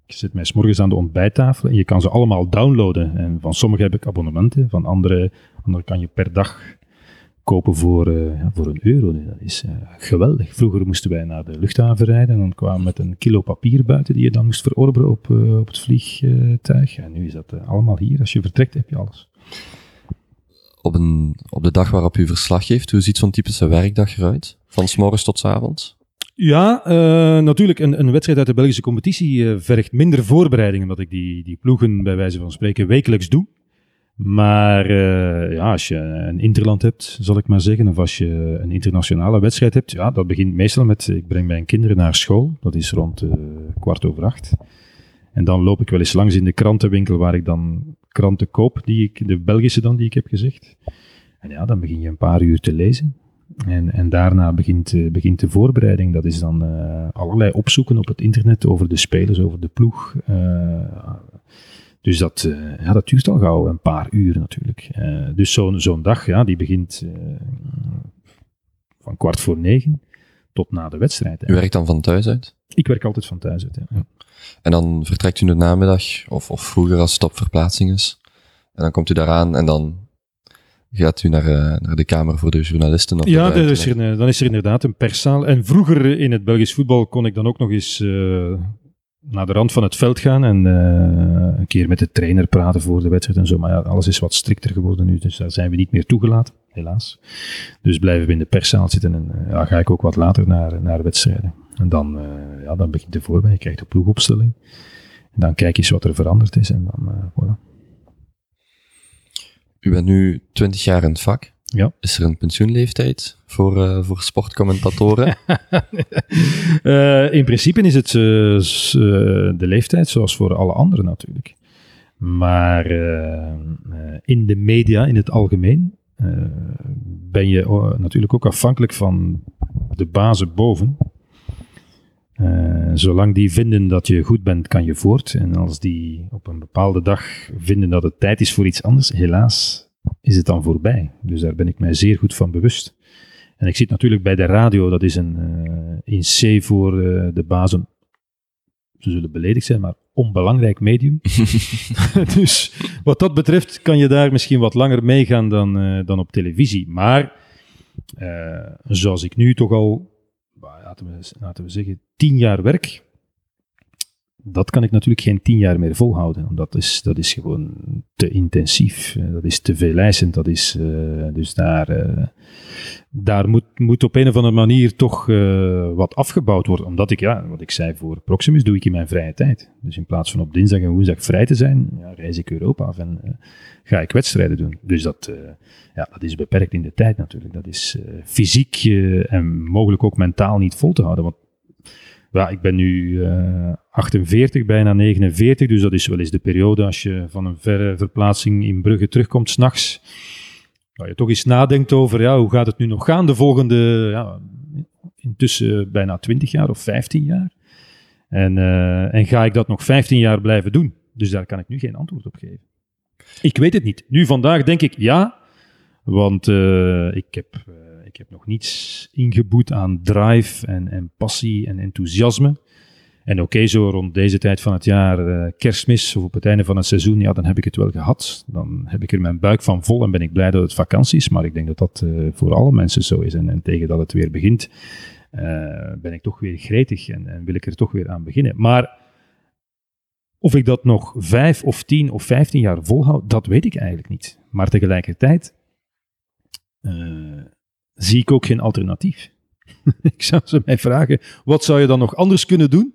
ik zit mij morgens aan de ontbijttafel en je kan ze allemaal downloaden. En van sommige heb ik abonnementen, van andere, kan je per dag kopen voor, uh, ja, voor een euro. Dat is uh, geweldig. Vroeger moesten wij naar de luchthaven rijden en dan kwamen we met een kilo papier buiten die je dan moest verorberen op, uh, op het vliegtuig. En nu is dat allemaal hier. Als je vertrekt heb je alles. Op, een, op de dag waarop u verslag geeft, hoe ziet zo'n typische werkdag eruit? Van s morgens tot s avonds? Ja, natuurlijk. Een, een, wedstrijd uit de Belgische competitie vergt minder voorbereiding, omdat ik die, die ploegen bij wijze van spreken wekelijks doe. Maar uh, ja, als je een interland hebt, zal ik maar zeggen, of als je een internationale wedstrijd hebt, ja, dat begint meestal met, ik breng mijn kinderen naar school, dat is rond kwart over acht. En dan loop ik wel eens langs in de krantenwinkel waar ik dan kranten koop, die ik, de Belgische dan, die ik heb gezegd. En ja, dan begin je een paar uur te lezen. En, en daarna begint, eh, begint de voorbereiding. Dat is dan eh, allerlei opzoeken op het internet over de spelers, over de ploeg. Eh, dus dat, ja, dat duurt al gauw een paar uur natuurlijk. Dus zo'n zo'n dag, ja, die begint van kwart voor negen tot na de wedstrijd. hè. U werkt dan van thuis uit? Ik werk altijd van thuis uit. Ja. En dan vertrekt u in de namiddag, of, of vroeger als het op verplaatsing is. En dan komt u daaraan en dan gaat u naar, eh, naar de kamer voor de journalisten. Of Ja, is, er een, dan is er inderdaad een perszaal. En vroeger in het Belgisch voetbal kon ik dan ook nog eens eh, naar de rand van het veld gaan en eh, een keer met de trainer praten voor de wedstrijd en zo. Maar ja, alles is wat strikter geworden nu, dus daar zijn we niet meer toegelaten, helaas. Dus blijven we in de perszaal zitten en ja, ga ik ook wat later naar, naar wedstrijden. En dan, ja, dan begint de voorbij, je krijgt de ploegopstelling. En dan kijk je eens wat er veranderd is en dan, voilà. U bent nu 20 jaar in het vak. Ja. Is er een pensioenleeftijd voor, eh, voor sportcommentatoren? Eh, in principe is het eh, de leeftijd zoals voor alle anderen natuurlijk. Maar in de media in het algemeen ben je natuurlijk ook afhankelijk van de bazen boven. Eh, zolang die vinden dat je goed bent, kan je voort. En als die op een bepaalde dag vinden dat het tijd is voor iets anders, helaas is het dan voorbij. Dus daar ben ik mij zeer goed van bewust. En ik zit natuurlijk bij de radio, dat is een eh, in C voor eh, de bazen. Ze zullen beledigd zijn, maar onbelangrijk medium. dus wat dat betreft kan je daar misschien wat langer meegaan dan, eh, dan op televisie. Maar eh, zoals ik nu toch al, laten we, zeggen, tien jaar werk, dat kan ik natuurlijk geen tien jaar meer volhouden. Want dat is, dat is gewoon te intensief. Eh, Dat is te veeleisend. Dat is, eh, dus daar, eh, daar moet, moet op een of andere manier toch wat afgebouwd worden. Omdat ik, ja, wat ik zei voor Proximus, doe ik in mijn vrije tijd. Dus in plaats van op dinsdag en woensdag vrij te zijn, ja, reis ik Europa af en ga ik wedstrijden doen. Dus dat, ja, dat is beperkt in de tijd natuurlijk. Dat is fysiek en mogelijk ook mentaal niet vol te houden. Want ja, ik ben nu eh 48, bijna 49, dus dat is wel eens de periode als je van een verre verplaatsing in Brugge terugkomt s'nachts. Dat je toch eens nadenkt over, ja, hoe gaat het nu nog gaan de volgende, ja, intussen bijna 20 jaar of 15 jaar. En, eh, en ga ik dat nog 15 jaar blijven doen? Dus daar kan ik nu geen antwoord op geven. Ik weet het niet. Nu vandaag denk ik ja, want eh, ik, heb, eh, ik heb nog niets ingeboet aan drive en, en passie en enthousiasme. En oké, zo rond deze tijd van het jaar, eh, kerstmis of op het einde van het seizoen, ja, dan heb ik het wel gehad. Dan heb ik er mijn buik van vol en ben ik blij dat het vakantie is. Maar ik denk dat dat eh, voor alle mensen zo is. En, en tegen dat het weer begint, eh, ben ik toch weer gretig en, en wil ik er toch weer aan beginnen. Maar of ik dat nog vijf of tien of vijftien jaar volhoud, dat weet ik eigenlijk niet. Maar tegelijkertijd zie ik ook geen alternatief. ik zou ze mij vragen, wat zou je dan nog anders kunnen doen?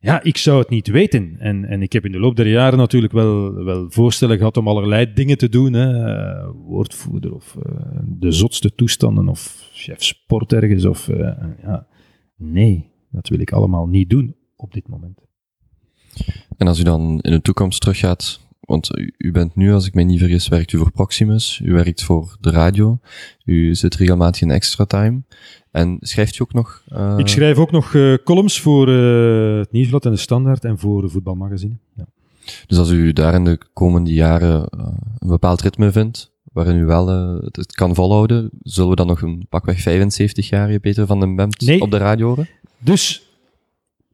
Ja, ik zou het niet weten. En, en ik heb in de loop der jaren natuurlijk wel, wel voorstellen gehad om allerlei dingen te doen. Hè. Eh, woordvoerder of eh, de zotste toestanden of chef sport ergens. Of, eh, ja. Nee, dat wil ik allemaal niet doen op dit moment. En als u dan in de toekomst teruggaat, want u, u bent nu, als ik mij niet vergis, werkt u voor Proximus, u werkt voor de radio, u zit regelmatig in extra time. En schrijft u ook nog? eh, Ik schrijf ook nog eh, columns voor eh, het Nieuwsblad en de Standaard en voor de voetbalmagazine. Ja. Dus als u daar in de komende jaren eh, een bepaald ritme vindt, waarin u wel eh, het, het kan volhouden, zullen we dan nog een pakweg 75 jaar Peter van den Bemt Nee. op de radio horen? Dus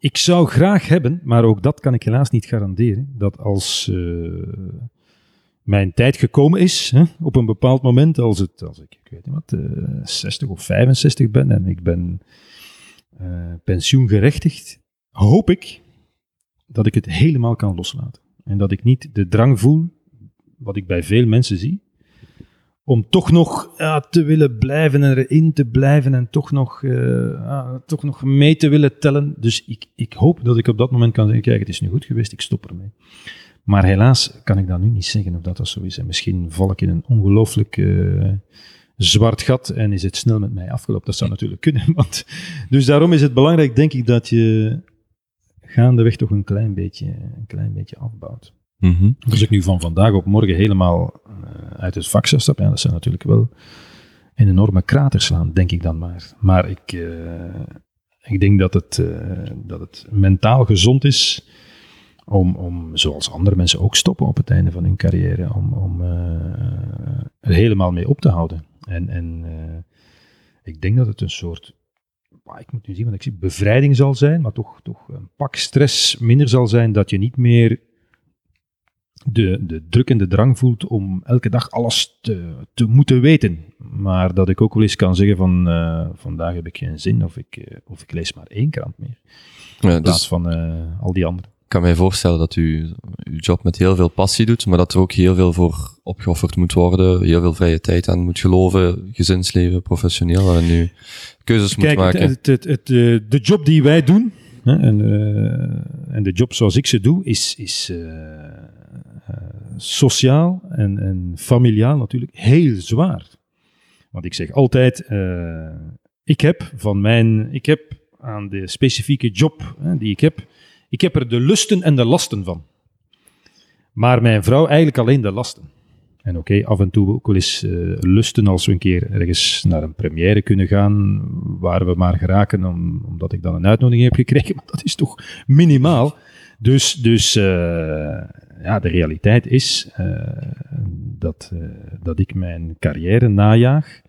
ik zou graag hebben, maar ook dat kan ik helaas niet garanderen, dat als eh, mijn tijd gekomen is, hè, op een bepaald moment, als, het, als ik, ik weet niet wat, eh 60 of 65 ben en ik ben eh, pensioengerechtigd, hoop ik dat ik het helemaal kan loslaten. En dat ik niet de drang voel, wat ik bij veel mensen zie, om toch nog ja, te willen blijven en erin te blijven en toch nog, eh, toch nog mee te willen tellen. Dus ik, ik hoop dat ik op dat moment kan zeggen, kijk, het is nu goed geweest, ik stop ermee. Maar helaas kan ik dat nu niet zeggen of dat dat zo is. En misschien val ik in een ongelooflijk eh, zwart gat en is het snel met mij afgelopen. Dat zou natuurlijk kunnen. Want, dus daarom is het belangrijk, denk ik, dat je gaandeweg toch een klein beetje, een klein beetje afbouwt. Mhm. Als ik nu van vandaag op morgen helemaal eh, uit het vak zou stappen, ja, dat zou natuurlijk wel een enorme krater slaan, denk ik dan maar. Maar ik, uh, ik denk dat het, uh, dat het mentaal gezond is om, om, zoals andere mensen ook stoppen op het einde van hun carrière, om, om er helemaal mee op te houden. En, en ik denk dat het een soort ik moet nu zien wat ik zie, bevrijding zal zijn, maar toch, toch een pak stress minder zal zijn dat je niet meer de, de druk en de drang voelt om elke dag alles te, te moeten weten. Maar dat ik ook wel eens kan zeggen van uh, vandaag heb ik geen zin of ik, uh, of ik lees maar één krant meer. Ja, in plaats dus, van uh, al die andere. Ik kan mij voorstellen dat u uw job met heel veel passie doet, maar dat er ook heel veel voor opgeofferd moet worden, heel veel vrije tijd aan moet geloven, gezinsleven, professioneel, en nu keuzes Kijk, moet maken. Het, het, het, de job die wij doen, hè, en, en de job zoals ik ze doe, is, is sociaal en, en familiaal natuurlijk heel zwaar. Want ik zeg altijd, uh, ik heb van mijn, ik heb aan de specifieke job hè, die ik heb, ik heb er de lusten en de lasten van. Maar mijn vrouw eigenlijk alleen de lasten. En oké, af en toe ook wel eens uh, lusten als we een keer ergens naar een première kunnen gaan, waar we maar geraken om, omdat ik dan een uitnodiging heb gekregen, maar dat is toch minimaal. Dus, dus uh, ja, de realiteit is uh, dat, uh, dat ik mijn carrière najaag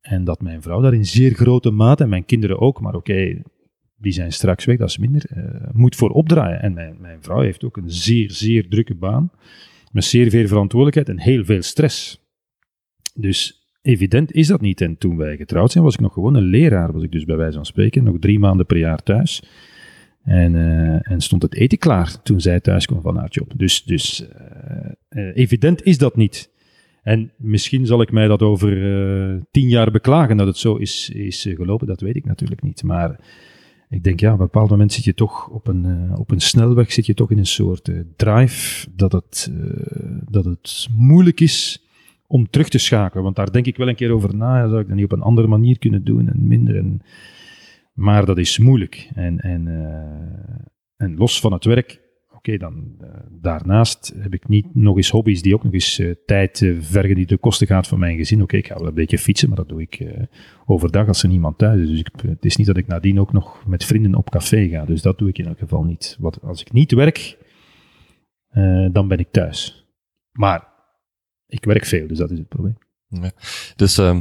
en dat mijn vrouw daar in zeer grote mate, en mijn kinderen ook, maar oké, die zijn straks weg, dat is minder, moet voor opdraaien. En mijn, mijn vrouw heeft ook een zeer, zeer drukke baan, met zeer veel verantwoordelijkheid en heel veel stress. Dus evident is dat niet. En toen wij getrouwd zijn, was ik nog gewoon een leraar, was ik dus bij wijze van spreken, nog drie maanden per jaar thuis. En, uh, en, stond het eten klaar toen zij thuis kwam van haar job. Dus, dus uh, evident is dat niet. En misschien zal ik mij dat over tien jaar beklagen dat het zo is, is gelopen. Dat weet ik natuurlijk niet. Maar ik denk, ja, op een bepaald moment zit je toch op een, op een snelweg, zit je toch in een soort drive dat het, dat het moeilijk is om terug te schakelen. Want daar denk ik wel een keer over na. Zou ik dat niet op een andere manier kunnen doen en minder. En, maar dat is moeilijk. En, en, uh, en los van het werk, oké, dan uh, daarnaast heb ik niet nog eens hobby's die ook nog eens uh, tijd vergen die de kosten gaat van mijn gezin. Oké, ik ga wel een beetje fietsen, maar dat doe ik overdag als er niemand thuis is. Dus ik, het is niet dat ik nadien ook nog met vrienden op café ga. Dus dat doe ik in elk geval niet. Wat, als ik niet werk, dan ben ik thuis. Maar ik werk veel, dus dat is het probleem. Ja. Dus ehm,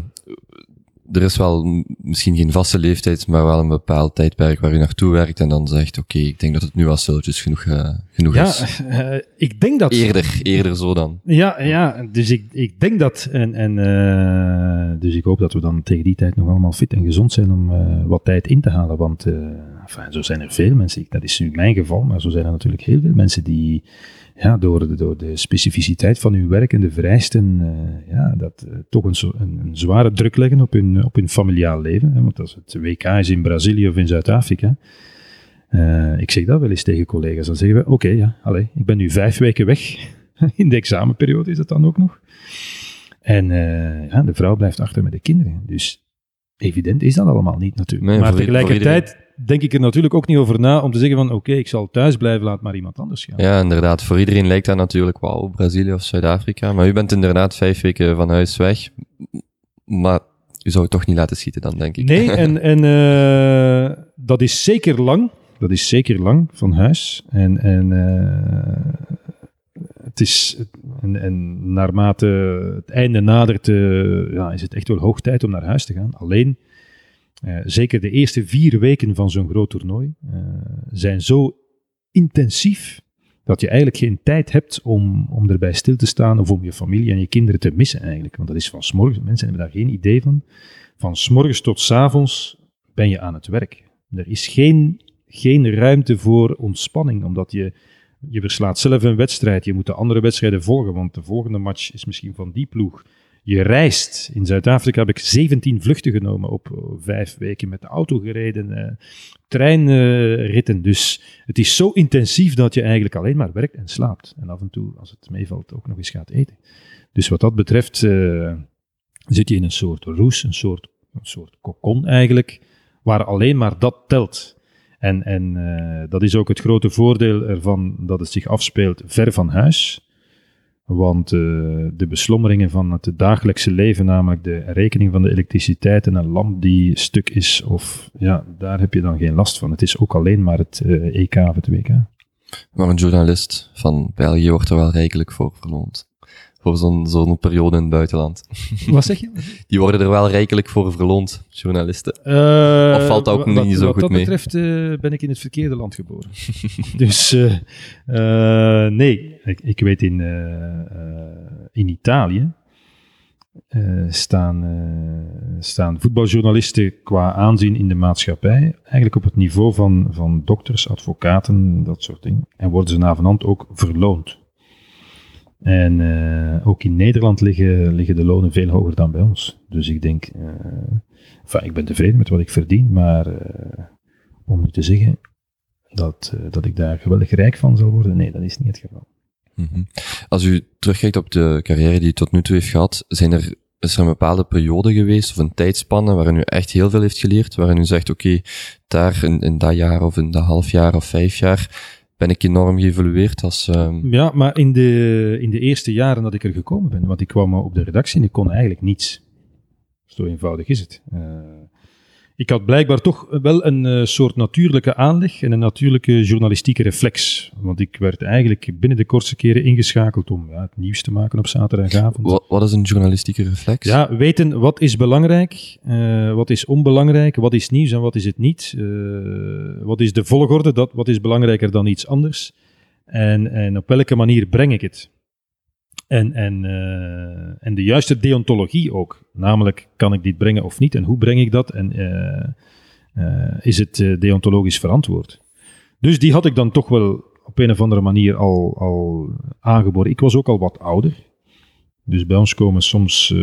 er is wel misschien geen vaste leeftijd, maar wel een bepaald tijdperk waar je naartoe werkt en dan zegt, oké, okay, ik denk dat het nu al stilletjes genoeg, uh, genoeg ja, is. Uh, ik denk dat... Eerder, eerder zo dan. Ja, ja dus ik, ik denk dat, en, en uh, dus ik hoop dat we dan tegen die tijd nog allemaal fit en gezond zijn om wat tijd in te halen, want enfin, zo zijn er veel mensen, dat is nu mijn geval, maar zo zijn er natuurlijk heel veel mensen die ja, door, de, door de specificiteit van hun werk en de vereisten, uh, ja, dat uh, toch een, een, een, zware druk leggen op hun, op hun familiaal leven. Hè, want als het WK is in Brazilië of in Zuid-Afrika, uh, ik zeg dat wel eens tegen collega's, dan zeggen we, oké, okay, ja, allez, ik ben nu vijf weken weg. in de examenperiode is het dan ook nog. En ja, de vrouw blijft achter met de kinderen. Dus evident is dat allemaal niet natuurlijk. Nee, maar tegelijkertijd denk ik er natuurlijk ook niet over na om te zeggen van oké, ik zal thuis blijven, laat maar iemand anders gaan. Ja, inderdaad. Voor iedereen lijkt dat natuurlijk wel Brazilië of Zuid-Afrika. Maar u bent inderdaad vijf weken van huis weg. Maar u zou het toch niet laten schieten dan, denk ik. Nee, en, en uh, dat is zeker lang. Dat is zeker lang van huis. En, en uh, het is, en, en naarmate het einde nadert, uh, ja, is het echt wel hoog tijd om naar huis te gaan. Alleen, uh, zeker de eerste vier weken van zo'n groot toernooi uh, zijn zo intensief dat je eigenlijk geen tijd hebt om, om erbij stil te staan of om je familie en je kinderen te missen eigenlijk. Want dat is van s'morgens, mensen hebben daar geen idee van. Van s'morgens tot s'avonds ben je aan het werk. Er is geen, geen ruimte voor ontspanning, omdat je, je verslaat zelf een wedstrijd. Je moet de andere wedstrijden volgen, want de volgende match is misschien van die ploeg je reist. In Zuid-Afrika heb ik 17 vluchten genomen op eh, vijf weken met de auto gereden, uh, treinritten. dus het is zo intensief dat je eigenlijk alleen maar werkt en slaapt. En af en toe, als het meevalt, ook nog eens gaat eten. Dus wat dat betreft zit je in een soort roes, een soort, een soort kokon eigenlijk, waar alleen maar dat telt. En, en dat is ook het grote voordeel ervan dat het zich afspeelt ver van huis. Want uh, de beslommeringen van het dagelijkse leven, namelijk de rekening van de elektriciteit en een lamp die stuk is, of ja, daar heb je dan geen last van. Het is ook alleen maar het uh, EK of het WK. Maar een journalist van België wordt er wel rijkelijk voor verloond voor zo'n zo'n periode in het buitenland. Wat zeg je? Die worden er wel rijkelijk voor verloond, journalisten. Uh, of valt dat ook niet zo goed mee? Wat dat betreft uh, ben ik in het verkeerde land geboren. dus uh, nee, ik, ik, weet in, in Italië staan, staan voetbaljournalisten qua aanzien in de maatschappij eigenlijk op het niveau van, van dokters, advocaten, dat soort dingen. En worden ze navenant ook verloond. En uh, ook in Nederland liggen, liggen de lonen veel hoger dan bij ons. Dus ik denk, uh, ik ben tevreden met wat ik verdien, maar uh, om nu te zeggen dat, dat ik daar geweldig rijk van zal worden, nee, dat is niet het geval. -hmm. Als u terugkijkt op de carrière die u tot nu toe heeft gehad, zijn er, is er een bepaalde periode geweest of een tijdspanne waarin u echt heel veel heeft geleerd, waarin u zegt, oké, daar in, in dat jaar of in dat half jaar of vijf jaar ben ik enorm geëvolueerd als... Um... Ja, maar in de, in de eerste jaren dat ik er gekomen ben, want ik kwam op de redactie en ik kon eigenlijk niets. Zo eenvoudig is het. Uh, ik had blijkbaar toch wel een uh, soort natuurlijke aanleg en een natuurlijke journalistieke reflex. Want ik werd eigenlijk binnen de kortste keren ingeschakeld om ja, het nieuws te maken op zaterdagavond. Wat, wat, is een journalistieke reflex? Ja, weten wat is belangrijk, uh, wat is onbelangrijk, wat is nieuws en wat is het niet. Uh, wat is de volgorde, dat, wat is belangrijker dan iets anders. En, en op welke manier breng ik het? En, en, uh, en de juiste deontologie ook. Namelijk, kan ik dit brengen of niet? En hoe breng ik dat? En uh, uh, is het deontologisch verantwoord? Dus die had ik dan toch wel op een of andere manier al, al aangeboren. Ik was ook al wat ouder. Dus bij ons komen soms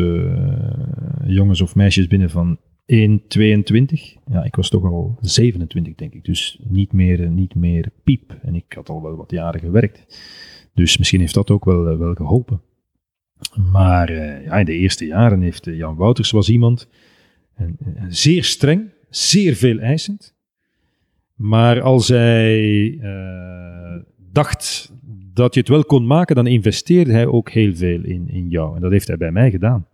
jongens of meisjes binnen van 1, 22. Ja, ik was toch al 27, denk ik. Dus niet meer, niet meer piep. En ik had al wel wat jaren gewerkt. Dus misschien heeft dat ook wel, eh, wel geholpen. Maar uh, ja, in de eerste jaren heeft uh, Jan Wouters was iemand en, zeer streng, zeer veel eisend. Maar als hij dacht dat je het wel kon maken, dan investeerde hij ook heel veel in, in jou. En dat heeft hij bij mij gedaan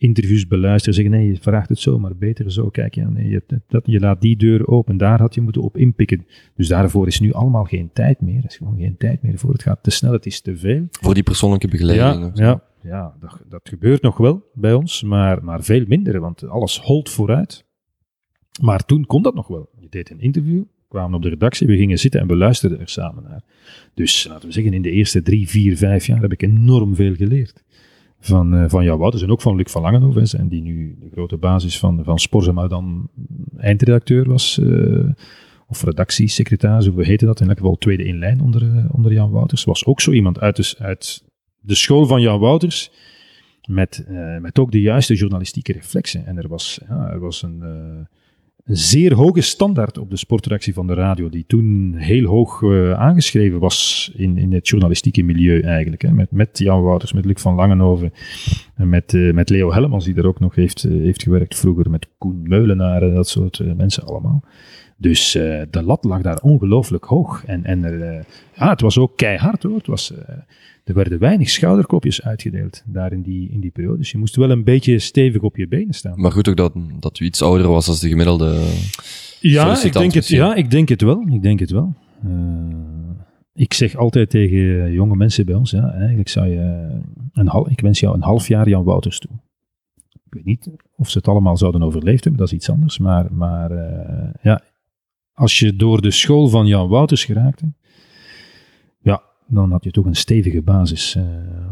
interviews beluisteren, zeggen nee, je vraagt het zo, maar beter zo. Kijk, ja, nee, je, dat, je laat die deur open, daar had je moeten op inpikken. Dus daarvoor is nu allemaal geen tijd meer. Er is gewoon geen tijd meer voor. Het gaat te snel, het is te veel. Voor die persoonlijke begeleiding. Ja, ja, ja dat, dat, gebeurt nog wel bij ons, maar, maar veel minder, want alles holt vooruit. Maar toen kon dat nog wel. Je deed een interview, kwamen op de redactie, we gingen zitten en we luisterden er samen naar. Dus laten we zeggen, in de eerste drie, vier, vijf jaar heb ik enorm veel geleerd van, uh, van Jan Wouters en ook van Luc van Langenhoven. En die nu de grote basis van, van Sporza, maar dan eindredacteur was. Uh, of redactiesecretaris, hoe heette dat? In elk geval tweede in lijn onder, uh, onder Jan Wouters. Was ook zo iemand uit de, uit de school van Jan Wouters. Met, met ook de juiste journalistieke reflexen. En er was, ja, er was een een zeer hoge standaard op de sportreactie van de radio, die toen heel hoog uh, aangeschreven was in, in het journalistieke milieu eigenlijk. Hè. Met, met Jan Wouters, met Luc van Langenhoven en met, uh, met Leo Hellemans, die er ook nog heeft, uh, heeft gewerkt vroeger, met Koen Meulenaar en dat soort mensen allemaal. Dus de lat lag daar ongelooflijk hoog. En, en er, ja, het was ook keihard hoor. Het was, er werden weinig schouderklopjes uitgedeeld daar in die, in die periode. Dus je moest wel een beetje stevig op je benen staan. Maar goed ook dat, dat u iets ouder was als de gemiddelde ja, ik denk het, ja, ik denk het wel. Ik denk het wel. Ik zeg altijd tegen jonge mensen bij ons, ja, eigenlijk zou je een half, ik wens jou een half jaar Jan Wouters toe. Ik weet niet of ze het allemaal zouden overleefd hebben, dat is iets anders. Maar, maar uh, ja, als je door de school van Jan Wouters geraakte, dan had je toch een stevige basis uh,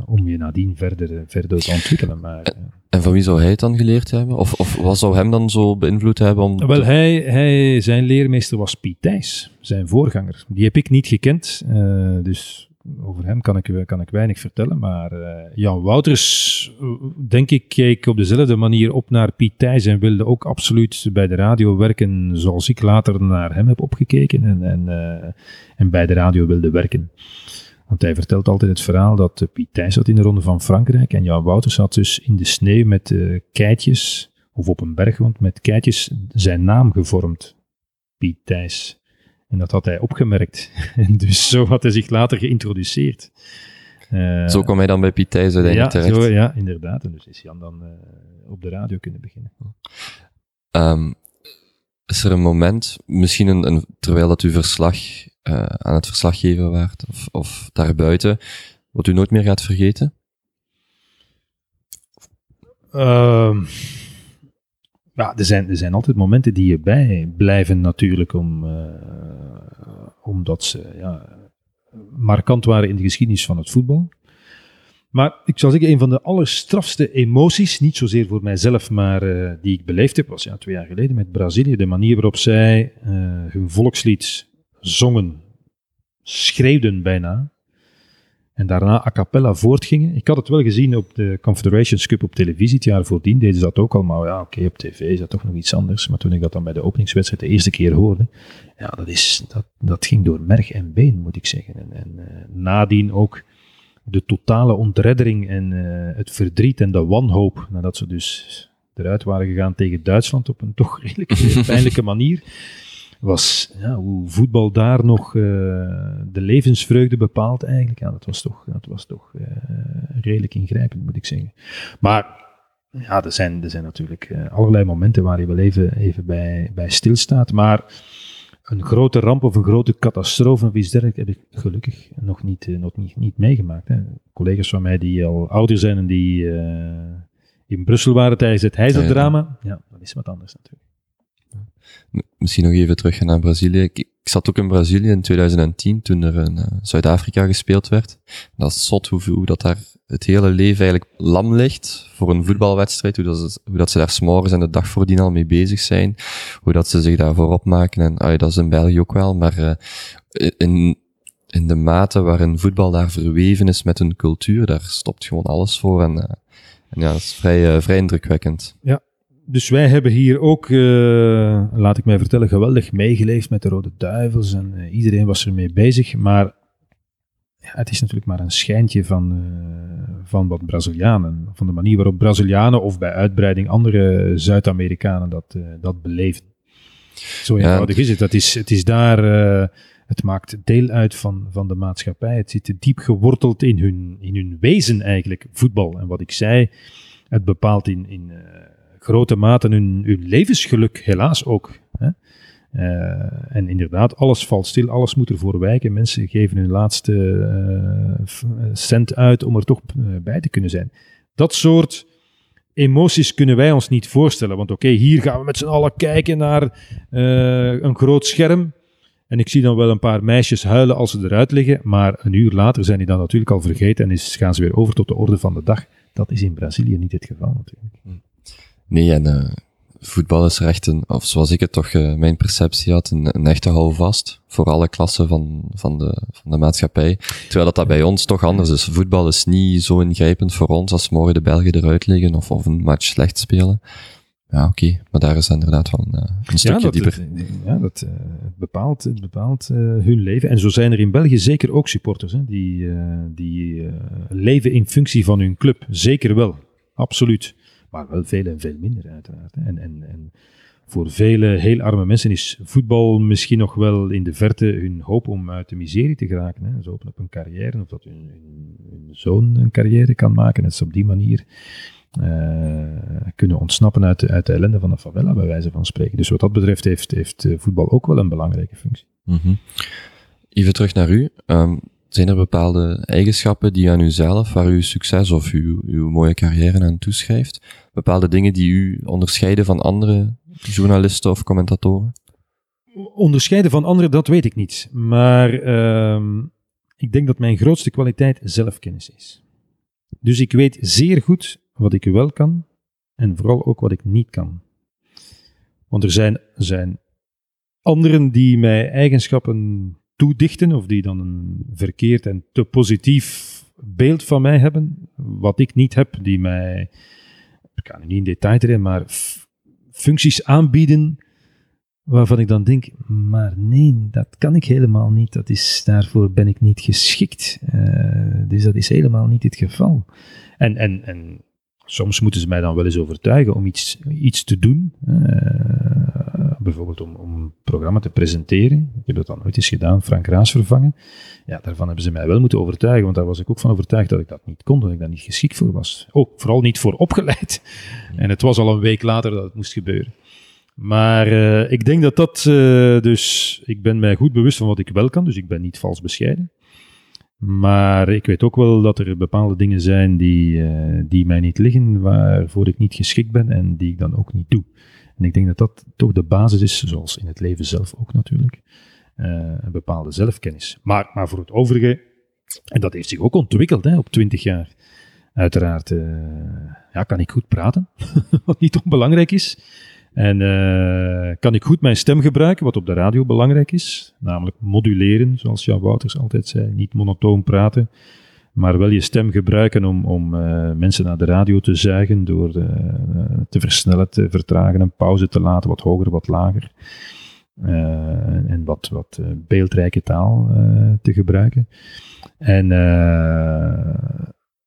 om je nadien verder, verder te ontwikkelen. Maar, en, uh, en, van wie zou hij het dan geleerd hebben? Of, of wat zou hem dan zo beïnvloed hebben? Om Wel, hij, hij, zijn leermeester was Piet Thijs, zijn voorganger. Die heb ik niet gekend, uh, dus over hem kan ik, kan ik weinig vertellen. Maar Jan Wouters, denk ik, keek op dezelfde manier op naar Piet Thijs en wilde ook absoluut bij de radio werken zoals ik later naar hem heb opgekeken en, en, en bij de radio wilde werken. Want hij vertelt altijd het verhaal dat Piet Thijs zat in de Ronde van Frankrijk en Jan Wouters zat dus in de sneeuw met uh, keitjes, of op een bergwand met keitjes, zijn naam gevormd. Piet Thijs. En dat had hij opgemerkt. en dus zo had hij zich later geïntroduceerd. Uh, zo kwam hij dan bij Piet Thijs uiteindelijk ja, terecht. Zo, ja, inderdaad. En dus is Jan dan uh, op de radio kunnen beginnen. Um, is er een moment, misschien een, een, terwijl dat u verslag, uh, aan het verslag geven waart, of, of daarbuiten, wat u nooit meer gaat vergeten? Uh, ja, er zijn, er zijn altijd momenten die je bij blijven natuurlijk, om, omdat ze ja, markant waren in de geschiedenis van het voetbal. Maar ik zal zeggen, een van de allerstrafste emoties, niet zozeer voor mijzelf, maar uh, die ik beleefd heb, was ja, twee jaar geleden met Brazilië. De manier waarop zij uh, hun volkslied zongen, schreeuwden bijna. En daarna a cappella voortgingen. Ik had het wel gezien op de Confederations Cup op televisie. Het jaar voordien deden ze dat ook al. Maar ja, oké, okay, op tv is dat toch nog iets anders. Maar toen ik dat dan bij de openingswedstrijd de eerste keer hoorde. Ja, dat, is, dat, dat ging door merg en been, moet ik zeggen. En, en uh, nadien ook de totale ontreddering en uh, het verdriet en de wanhoop. Nadat ze dus eruit waren gegaan tegen Duitsland op een toch redelijk pijnlijke manier was ja, hoe voetbal daar nog uh, de levensvreugde bepaalt eigenlijk. Ja, dat was toch, dat was toch uh, redelijk ingrijpend, moet ik zeggen. Maar ja, er zijn, er zijn natuurlijk uh, allerlei momenten waar je wel even, even bij, bij stilstaat. Maar een grote ramp of een grote catastrofe of iets dergelijks heb ik gelukkig nog niet, nog niet, niet meegemaakt. Hè. Collega's van mij die al ouder zijn en die in Brussel waren tijdens het Heizeldrama, ja, dat is wat anders natuurlijk. Misschien nog even terug naar Brazilië. Ik, zat ook in Brazilië in 2010, toen er in uh, Zuid-Afrika gespeeld werd. Dat is zot hoe, hoe dat daar het hele leven eigenlijk lam ligt voor een voetbalwedstrijd. Hoe dat ze, hoe dat ze daar s'morgens en de dag voordien al mee bezig zijn. Hoe dat ze zich daarvoor opmaken. En ah, dat is in België ook wel. Maar uh, in, in de mate waarin voetbal daar verweven is met hun cultuur, daar stopt gewoon alles voor. En, uh, en ja, dat is vrij, vrij indrukwekkend. Ja, dus wij hebben hier ook, uh, laat ik mij vertellen, geweldig meegeleefd met de Rode Duivels en uh, iedereen was ermee bezig. Maar ja, het is natuurlijk maar een schijntje van, uh, van wat Brazilianen, van de manier waarop Brazilianen of bij uitbreiding andere Zuid-Amerikanen dat, dat beleven. Zo eenvoudig ja. is het. Dat is, het is daar, het maakt deel uit van, van de maatschappij. Het zit diep geworteld in hun, in hun wezen eigenlijk, voetbal. En wat ik zei, het bepaalt in, in grote mate hun, hun levensgeluk helaas ook. Hè? Uh, en inderdaad, alles valt stil, alles moet ervoor wijken. Mensen geven hun laatste uh, cent uit om er toch bij te kunnen zijn. Dat soort emoties kunnen wij ons niet voorstellen. Want oké, hier gaan we met z'n allen kijken naar een groot scherm. En ik zie dan wel een paar meisjes huilen als ze eruit liggen. Maar een uur later zijn die dan natuurlijk al vergeten en is, gaan ze weer over tot de orde van de dag. Dat is in Brazilië niet het geval natuurlijk. Nee, en uh, voetbal is er echt een, of zoals ik het toch uh, mijn perceptie had, een, een echte houvast voor alle klassen van, van, de, van de maatschappij. Terwijl dat, dat bij ons toch anders is. Voetbal is niet zo ingrijpend voor ons als morgen de Belgen eruit liggen of, of een match slecht spelen. Ja, oké, okay. maar daar is inderdaad wel een, een stukje ja, dat, dieper. Ja, dat uh, bepaalt, het bepaalt uh, hun leven. En zo zijn er in België zeker ook supporters hè, die, die leven in functie van hun club. Zeker wel, absoluut. Maar wel veel en veel minder, uiteraard. En, en, en voor vele heel arme mensen is voetbal misschien nog wel in de verte hun hoop om uit de miserie te geraken. Hè. Ze hopen op een carrière, of dat hun, zoon een carrière kan maken. En ze op die manier uh, kunnen ontsnappen uit de, uit de ellende van de favela, bij wijze van spreken. Dus wat dat betreft heeft, heeft voetbal ook wel een belangrijke functie. Mm. Even terug naar u. Um, zijn er bepaalde eigenschappen die aan uzelf, waar u succes of uw, uw mooie carrière aan toeschrijft? Bepaalde dingen die u onderscheiden van andere journalisten of commentatoren? Onderscheiden van anderen, dat weet ik niet. Maar uh, ik denk dat mijn grootste kwaliteit zelfkennis is. Dus ik weet zeer goed wat ik wel kan en vooral ook wat ik niet kan. Want er zijn, zijn anderen die mij eigenschappen toedichten of die dan een verkeerd en te positief beeld van mij hebben, wat ik niet heb, die mij, ik kan niet in detail erin, maar functies aanbieden waarvan ik dan denk, maar nee, dat kan ik helemaal niet, dat is, daarvoor ben ik niet geschikt. Uh, dus dat is helemaal niet het geval. En, en, en soms moeten ze mij dan wel eens overtuigen om iets, iets te doen. Uh, bijvoorbeeld om, om een programma te presenteren. Ik heb dat dan ooit eens gedaan, Frank Raas vervangen. Ja, daarvan hebben ze mij wel moeten overtuigen, want daar was ik ook van overtuigd dat ik dat niet kon, dat ik daar niet geschikt voor was. Ook vooral niet voor opgeleid. En het was al een week later dat het moest gebeuren. Maar uh, ik denk dat dat, uh, dus ik ben mij goed bewust van wat ik wel kan, dus ik ben niet vals bescheiden. Maar ik weet ook wel dat er bepaalde dingen zijn die, uh, die mij niet liggen, waarvoor ik niet geschikt ben en die ik dan ook niet doe. En ik denk dat dat toch de basis is, zoals in het leven zelf ook natuurlijk, een bepaalde zelfkennis. Maar, maar voor het overige, en dat heeft zich ook ontwikkeld hè, op twintig jaar. Uiteraard ja, kan ik goed praten, wat niet onbelangrijk is. En uh, kan ik goed mijn stem gebruiken, wat op de radio belangrijk is, namelijk moduleren, zoals Jan Wouters altijd zei, niet monotoon praten, maar wel je stem gebruiken om, om uh, mensen naar de radio te zuigen door uh, te versnellen, te vertragen, een pauze te laten, wat hoger, wat lager. en wat, wat beeldrijke taal te gebruiken. En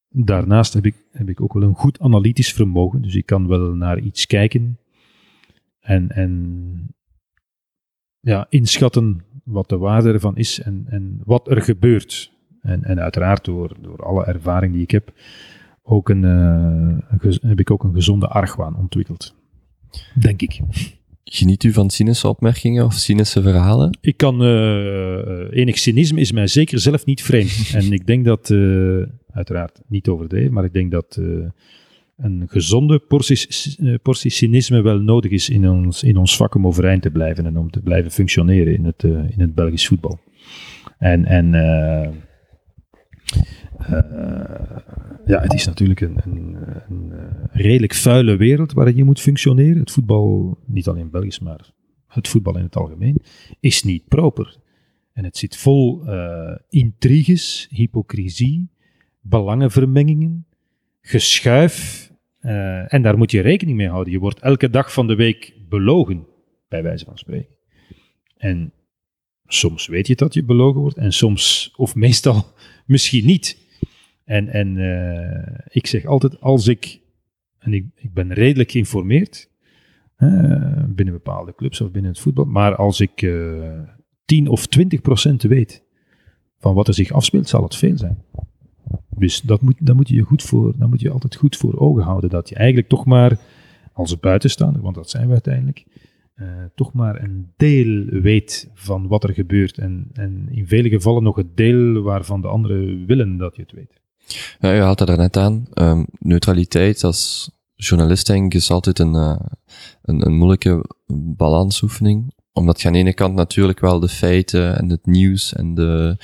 daarnaast heb ik, heb ik ook wel een goed analytisch vermogen, dus ik kan wel naar iets kijken en, en ja, inschatten wat de waarde ervan is en, en wat er gebeurt. En, en uiteraard door, door alle ervaring die ik heb, ook een, uh, heb ik ook een gezonde argwaan ontwikkeld. Denk ik. Geniet u van cynische opmerkingen of cynische verhalen? Ik kan, uh, enig cynisme is mij zeker zelf niet vreemd. en ik denk dat, uh, uiteraard niet overdreven, maar ik denk dat een gezonde portie, eh, portie cynisme wel nodig is in ons, in ons vak om overeind te blijven en om te blijven functioneren in het, uh, in het Belgisch voetbal. En, en uh, ja, het is natuurlijk een, een, een, redelijk vuile wereld waarin je moet functioneren. Het voetbal, niet alleen Belgisch, maar het voetbal in het algemeen, is niet proper. En het zit vol intriges, hypocrisie, belangenvermengingen, geschuif uh, en daar moet je rekening mee houden. Je wordt elke dag van de week belogen, bij wijze van spreken. En soms weet je dat je belogen wordt, en soms, of meestal, misschien niet. En, en uh, ik zeg altijd, als ik, en ik, ik ben redelijk geïnformeerd, uh, binnen bepaalde clubs of binnen het voetbal, maar als ik uh, 10 of 20 procent weet van wat er zich afspeelt, zal het veel zijn. Dus dat moet, dat moet je goed voor, dat moet je altijd goed voor ogen houden. Dat je eigenlijk toch maar als buitenstaander, want dat zijn we uiteindelijk, uh, toch maar een deel weet van wat er gebeurt. En, en in vele gevallen nog het deel waarvan de anderen willen dat je het weet. Ja, je haalt dat er net aan. Um, neutraliteit als journalist denk ik is altijd een, een, een moeilijke balansoefening omdat je aan de ene kant natuurlijk wel de feiten en het nieuws en de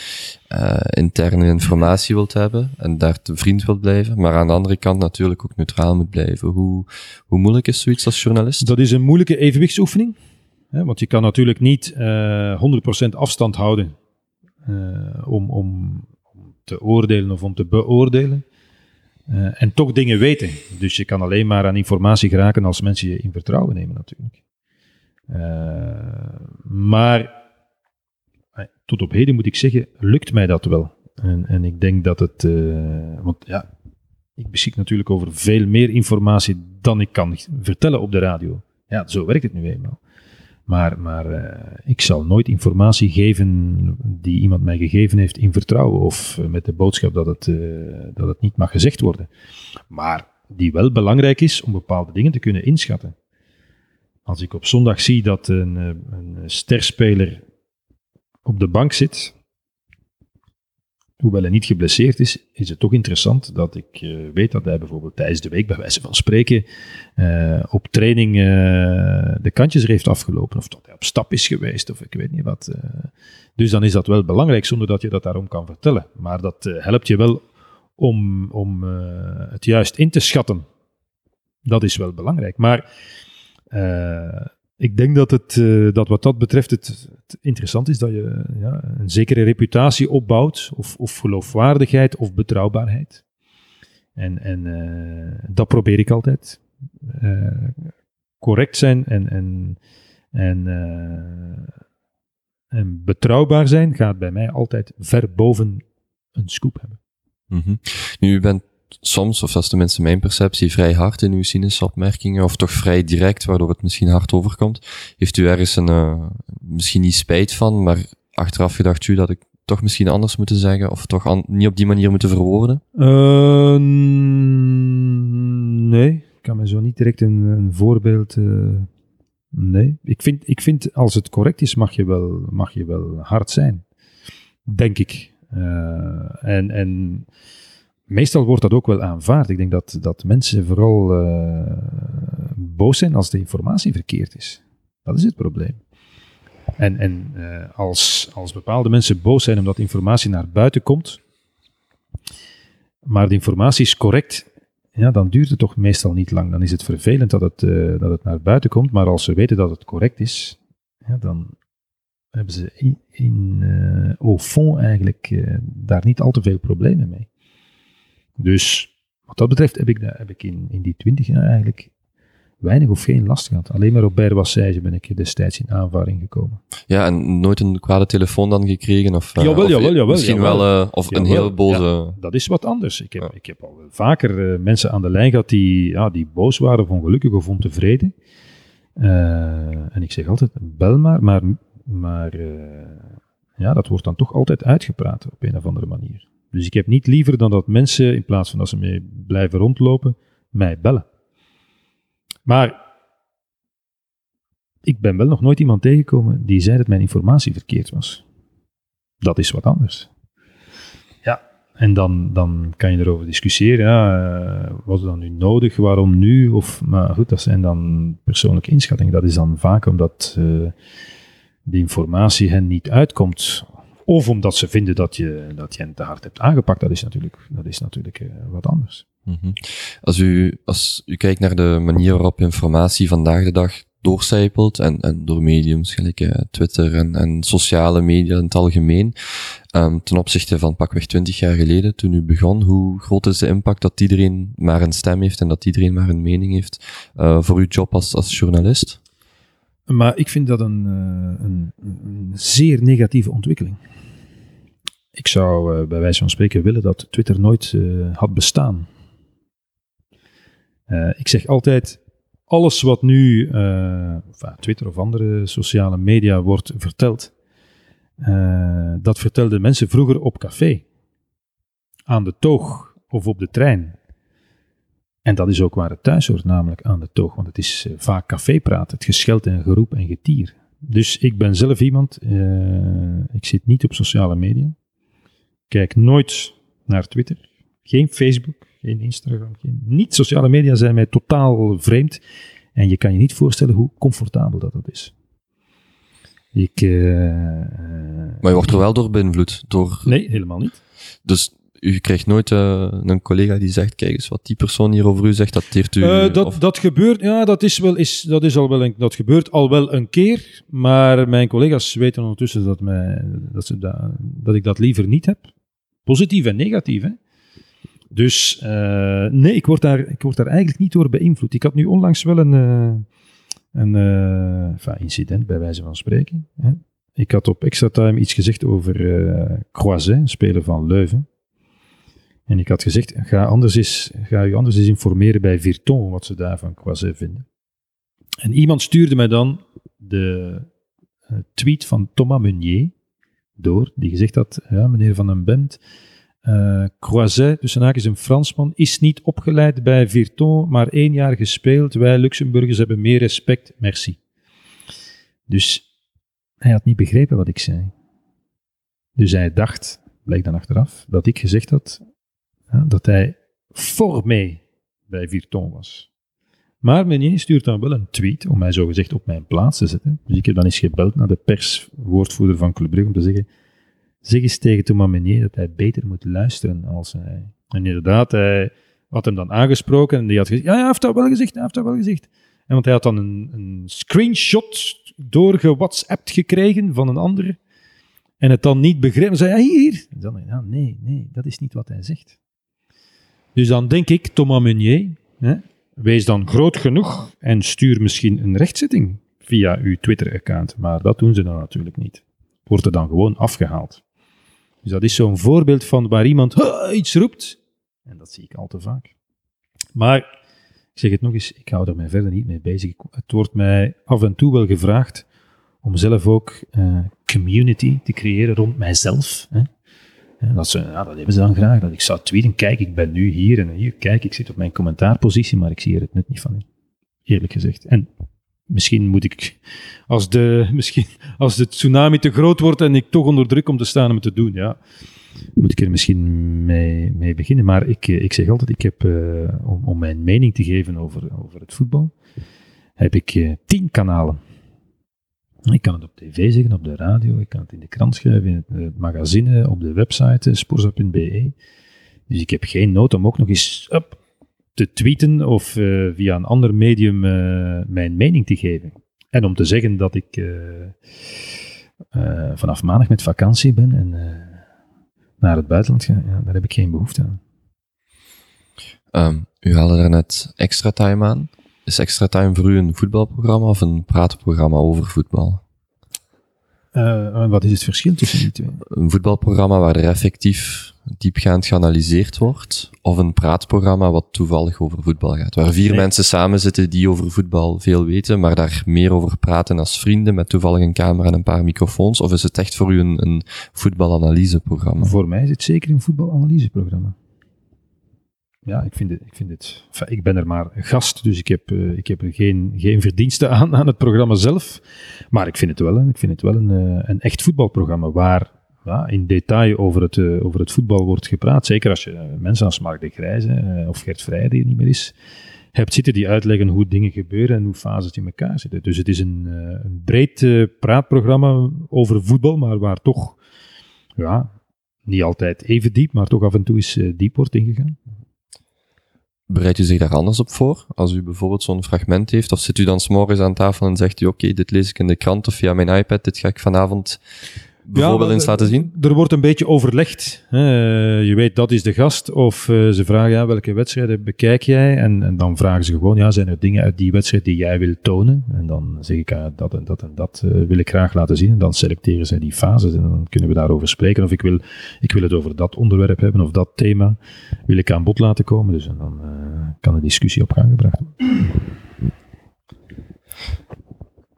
uh, interne informatie wilt hebben en daar te vriend wilt blijven, maar aan de andere kant natuurlijk ook neutraal moet blijven. Hoe, hoe moeilijk is zoiets als journalist? Dat is een moeilijke evenwichtsoefening, hè, want je kan natuurlijk niet uh, eh, 100% afstand houden om, om, om te oordelen of om te beoordelen. en toch dingen weten. Dus je kan alleen maar aan informatie geraken als mensen je in vertrouwen nemen natuurlijk. Uh, maar eh, tot op heden moet ik zeggen, lukt mij dat wel. En, en ik denk dat het, uh, want ja, ik beschik natuurlijk over veel meer informatie dan ik kan vertellen op de radio. Ja, zo werkt het nu eenmaal. Maar, maar ik zal nooit informatie geven die iemand mij gegeven heeft in vertrouwen of met de boodschap dat het, dat het niet mag gezegd worden. Maar die wel belangrijk is om bepaalde dingen te kunnen inschatten. Als ik op zondag zie dat een, eh, een sterspeler op de bank zit, hoewel hij niet geblesseerd is, is het toch interessant dat ik uh, weet dat hij bijvoorbeeld tijdens de week, bij wijze van spreken, uh, op training de kantjes er heeft afgelopen, of dat hij op stap is geweest, of ik weet niet wat. dus dan is dat wel belangrijk, zonder dat je dat daarom kan vertellen. Maar dat helpt je wel om, om het juist in te schatten. Dat is wel belangrijk. Maar ik denk dat, het, uh, dat wat dat betreft het, interessant is dat je ja, een zekere reputatie opbouwt, of, of geloofwaardigheid of betrouwbaarheid. En, en uh, dat probeer ik altijd. correct zijn en, en, en, en betrouwbaar zijn gaat bij mij altijd ver boven een scoop hebben. -hmm. Nu, bent soms, of dat is tenminste mijn perceptie, vrij hard in uw cynische opmerkingen, of toch vrij direct, waardoor het misschien hard overkomt. Heeft u ergens een, uh, misschien niet spijt van, maar achteraf gedacht u dat ik toch misschien anders moeten zeggen, of toch niet op die manier moeten verwoorden? Uh, nee, ik kan me zo niet direct een, een voorbeeld... Uh, nee, ik vind, ik vind als het correct is, mag je wel, mag je wel hard zijn. Denk ik. En, en meestal wordt dat ook wel aanvaard. Ik denk dat, dat mensen vooral uh, boos zijn als de informatie verkeerd is. Dat is het probleem. En, en uh, als, als bepaalde mensen boos zijn omdat informatie naar buiten komt, maar de informatie is correct, ja, dan duurt het toch meestal niet lang. Dan is het vervelend dat het, uh, dat het naar buiten komt, maar als ze weten dat het correct is, ja, dan hebben ze in, in au fond eigenlijk daar niet al te veel problemen mee. Dus wat dat betreft heb ik, heb ik in, in die twintig jaar eigenlijk weinig of geen last gehad. Alleen maar op Bijrwassage ben ik destijds in aanvaring gekomen. Ja, en nooit een kwade telefoon dan gekregen? Of, uh, jawel, jawel, jawel. Misschien jawel. wel, uh, of jawel, een heel boze... Ja, dat is wat anders. Ik heb, ja. ik heb al vaker uh, mensen aan de lijn gehad die, ja, die boos waren of ongelukkig of ontevreden. en ik zeg altijd, bel maar, maar, maar ja, dat wordt dan toch altijd uitgepraat op een of andere manier. Dus ik heb niet liever dan dat mensen, in plaats van dat ze mee blijven rondlopen, mij bellen. Maar ik ben wel nog nooit iemand tegengekomen die zei dat mijn informatie verkeerd was. Dat is wat anders. Ja, en dan, dan kan je erover discussiëren. Ja, uh, was het dan nu nodig? Waarom nu? Of, maar goed, dat zijn dan persoonlijke inschattingen. Dat is dan vaak omdat uh, de informatie hen niet uitkomt. Of omdat ze vinden dat je, dat je hen te hard hebt aangepakt. Dat is natuurlijk, dat is natuurlijk uh, wat anders. Mm -hmm. Als u, als u kijkt naar de manier waarop informatie vandaag de dag doorcijpelt en, en door mediums, gelijk uh, Twitter en, en sociale media in het algemeen, um, ten opzichte van pakweg twintig jaar geleden, toen u begon, hoe groot is de impact dat iedereen maar een stem heeft en dat iedereen maar een mening heeft uh, voor uw job als, als journalist? Maar ik vind dat een, een, een zeer negatieve ontwikkeling. Ik zou uh, bij wijze van spreken willen dat Twitter nooit uh, had bestaan. Uh, ik zeg altijd, alles wat nu Twitter of andere sociale media wordt verteld, dat vertelden mensen vroeger op café, aan de toog of op de trein. En dat is ook waar het thuis hoort, namelijk aan de toog, want het is vaak cafépraat, het gescheld en geroep en getier. Dus ik ben zelf iemand, ik zit niet op sociale media, kijk nooit naar Twitter, geen Facebook, geen Instagram, geen, niet sociale media zijn mij totaal vreemd. En je kan je niet voorstellen hoe comfortabel dat, dat is. Ik, uh, maar je wordt er wel door beïnvloed? Door... Nee, helemaal niet. Dus u krijgt nooit uh, een collega die zegt, kijk eens wat die persoon hier over u zegt, dat heeft u... Uh, dat, of... dat gebeurt, ja, dat is wel, is, dat is al wel een, dat gebeurt al wel een keer, maar mijn collega's weten ondertussen dat, mij, dat, ze da, dat ik dat liever niet heb. Positief en negatief, hè. Dus uh, nee, ik word, daar, ik word daar eigenlijk niet door beïnvloed. Ik had nu onlangs wel een, uh, een uh, enfin, incident, bij wijze van spreken. Hè. Ik had op extra time iets gezegd over Croiset, een speler van Leuven. En ik had gezegd, ga, anders eens, ga u anders eens informeren bij Virton wat ze daar van Croiset vinden. En iemand stuurde mij dan de tweet van Thomas Meunier door, die gezegd had, ja, meneer Van den Bent, uh, Croiset, tussen haakjes een Fransman, is niet opgeleid bij Virton, maar één jaar gespeeld. Wij Luxemburgers hebben meer respect, merci. Dus hij had niet begrepen wat ik zei. Dus hij dacht, blijkt dan achteraf, dat ik gezegd had dat hij formé bij Virton was. Maar meneer stuurt dan wel een tweet om mij zogezegd op mijn plaats te zetten. Dus ik heb dan eens gebeld naar de perswoordvoerder van Club Brugge om te zeggen zeg eens tegen Thomas Meunier dat hij beter moet luisteren als hij... En inderdaad, hij had hem dan aangesproken en die had gezegd, ja, hij heeft dat wel gezegd, hij heeft dat wel gezegd. En want hij had dan een, een screenshot doorgewhatsappt gekregen van een ander en het dan niet begrepen. zei, ja, hier. En dan, ja, nee, nee, dat is niet wat hij zegt. Dus dan denk ik, Thomas Meunier, hè, wees dan groot genoeg en stuur misschien een rechtszitting via uw Twitter-account. Maar dat doen ze dan natuurlijk niet. Wordt er dan gewoon afgehaald. Dus dat is zo'n voorbeeld van waar iemand iets roept En dat zie ik al te vaak. Maar, ik zeg het nog eens, ik hou er mij verder niet mee bezig. Het wordt mij af en toe wel gevraagd om zelf ook uh, community te creëren rond mijzelf. Hè. Dat, ze, dat hebben ze dan graag. Dat ik zou tweeten, kijk, ik ben nu hier en hier, kijk, ik zit op mijn commentaarpositie, maar ik zie er het nut niet van in. Eerlijk gezegd. En misschien moet ik, als de, misschien, als de tsunami te groot wordt en ik toch onder druk om te staan om het te doen, ja, moet ik er misschien mee, mee beginnen. Maar ik, ik zeg altijd, ik heb, uh, om, om mijn mening te geven over, over het voetbal, heb ik uh, tien kanalen. Ik kan het op tv zeggen, op de radio, ik kan het in de krant schrijven, in het, magazine, op de website sporza.be. Dus ik heb geen nood om ook nog eens up, te tweeten of uh, via een ander medium mijn mening te geven. En om te zeggen dat ik vanaf maandag met vakantie ben en naar het buitenland ga, ja, daar heb ik geen behoefte aan. Um, u haalde net extra time aan. Is Extra Time voor u een voetbalprogramma of een praatprogramma over voetbal? Uh, wat is het verschil tussen die twee? Een voetbalprogramma waar er effectief diepgaand geanalyseerd wordt, of een praatprogramma wat toevallig over voetbal gaat, waar vier nee. mensen samen zitten die over voetbal veel weten, maar daar meer over praten als vrienden met toevallig een camera en een paar microfoons, of is het echt voor u een, een voetbalanalyseprogramma? Voor mij is het zeker een voetbalanalyseprogramma ja, ik vind ik vind het, ik ben er maar gast, dus ik heb, uh, ik heb geen, geen verdiensten aan, aan het programma zelf. Maar ik vind het wel, ik vind het wel een, uh, een echt voetbalprogramma waar ja, in detail over het, uh, over het voetbal wordt gepraat. Zeker als je mensen als Mark de Grijze of Gert Vrij, die er niet meer is, hebt zitten die uitleggen hoe dingen gebeuren en hoe fases in elkaar zitten. Dus het is een, een breed praatprogramma over voetbal, maar waar toch, ja, niet altijd even diep, maar toch af en toe is diep wordt ingegaan. Bereidt u zich daar anders op voor? Als u bijvoorbeeld zo'n fragment heeft, of zit u dan s'morgens aan tafel en zegt u, oké, dit lees ik in de krant of via mijn iPad, dit ga ik vanavond bijvoorbeeld ja, eens laten zien? Er wordt een beetje overlegd. Hè. Je weet, dat is de gast. Of uh, ze vragen, ja, welke wedstrijden bekijk jij? En, en, dan vragen ze gewoon, ja, zijn er dingen uit die wedstrijd die jij wil tonen? En dan zeg ik, ja, dat en dat en dat uh, wil ik graag laten zien. En dan selecteren ze die fases en dan kunnen we daarover spreken. Of ik wil, ik wil het over dat onderwerp hebben of dat thema wil ik aan bod laten komen. Dus en dan uh, kan de discussie op gang gebracht worden.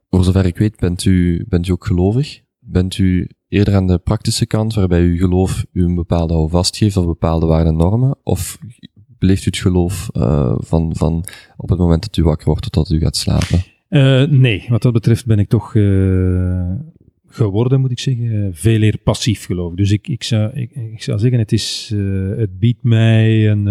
Voor zover ik weet, bent u, bent u ook gelovig? Bent u eerder aan de praktische kant, waarbij uw geloof u een bepaalde houvast geeft of bepaalde waarden normen? Of beleeft u het geloof uh, van, van op het moment dat u wakker wordt tot u gaat slapen? Uh, nee, wat dat betreft ben ik toch uh, geworden, moet ik zeggen, veel eer passief geloof. Dus ik, ik, zou, ik, ik zou zeggen, het, is, het biedt mij een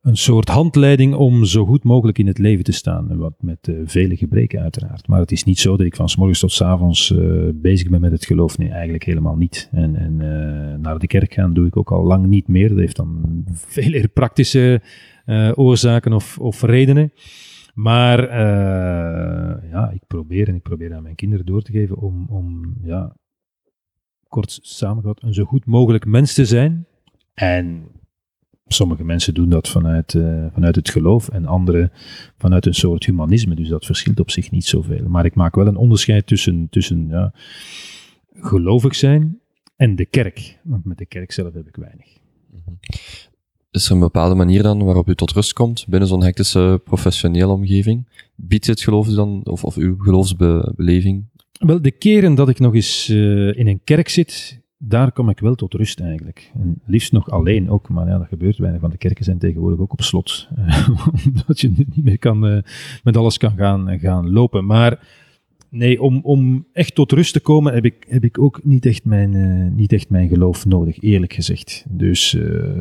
een soort handleiding om zo goed mogelijk in het leven te staan. Wat met uh, vele gebreken uiteraard. Maar het is niet zo dat ik van s morgens tot s avonds uh, bezig ben met het geloof. Nee, eigenlijk helemaal niet. En, en uh, naar de kerk gaan doe ik ook al lang niet meer. Dat heeft dan veel praktische oorzaken of, of redenen. Maar ja, ik probeer en ik probeer aan mijn kinderen door te geven om, om ja, kort samengevat, een zo goed mogelijk mens te zijn. En Sommige mensen doen dat vanuit, uh, vanuit het geloof en anderen vanuit een soort humanisme. Dus dat verschilt op zich niet zoveel. Maar ik maak wel een onderscheid tussen, tussen ja, gelovig zijn en de kerk. Want met de kerk zelf heb ik weinig. Is er een bepaalde manier dan waarop u tot rust komt binnen zo'n hectische professionele omgeving? Biedt het geloof dan, of, of uw geloofsbeleving? Wel, de keren dat ik nog eens uh, in een kerk zit, daar kom ik wel tot rust eigenlijk. En liefst nog alleen ook, maar ja, dat gebeurt weinig, want de kerken zijn tegenwoordig ook op slot. omdat je niet meer kan, uh, met alles kan gaan, gaan lopen. Maar nee, om, om echt tot rust te komen heb ik, heb ik ook niet echt, mijn, uh, niet echt mijn geloof nodig, eerlijk gezegd. Dus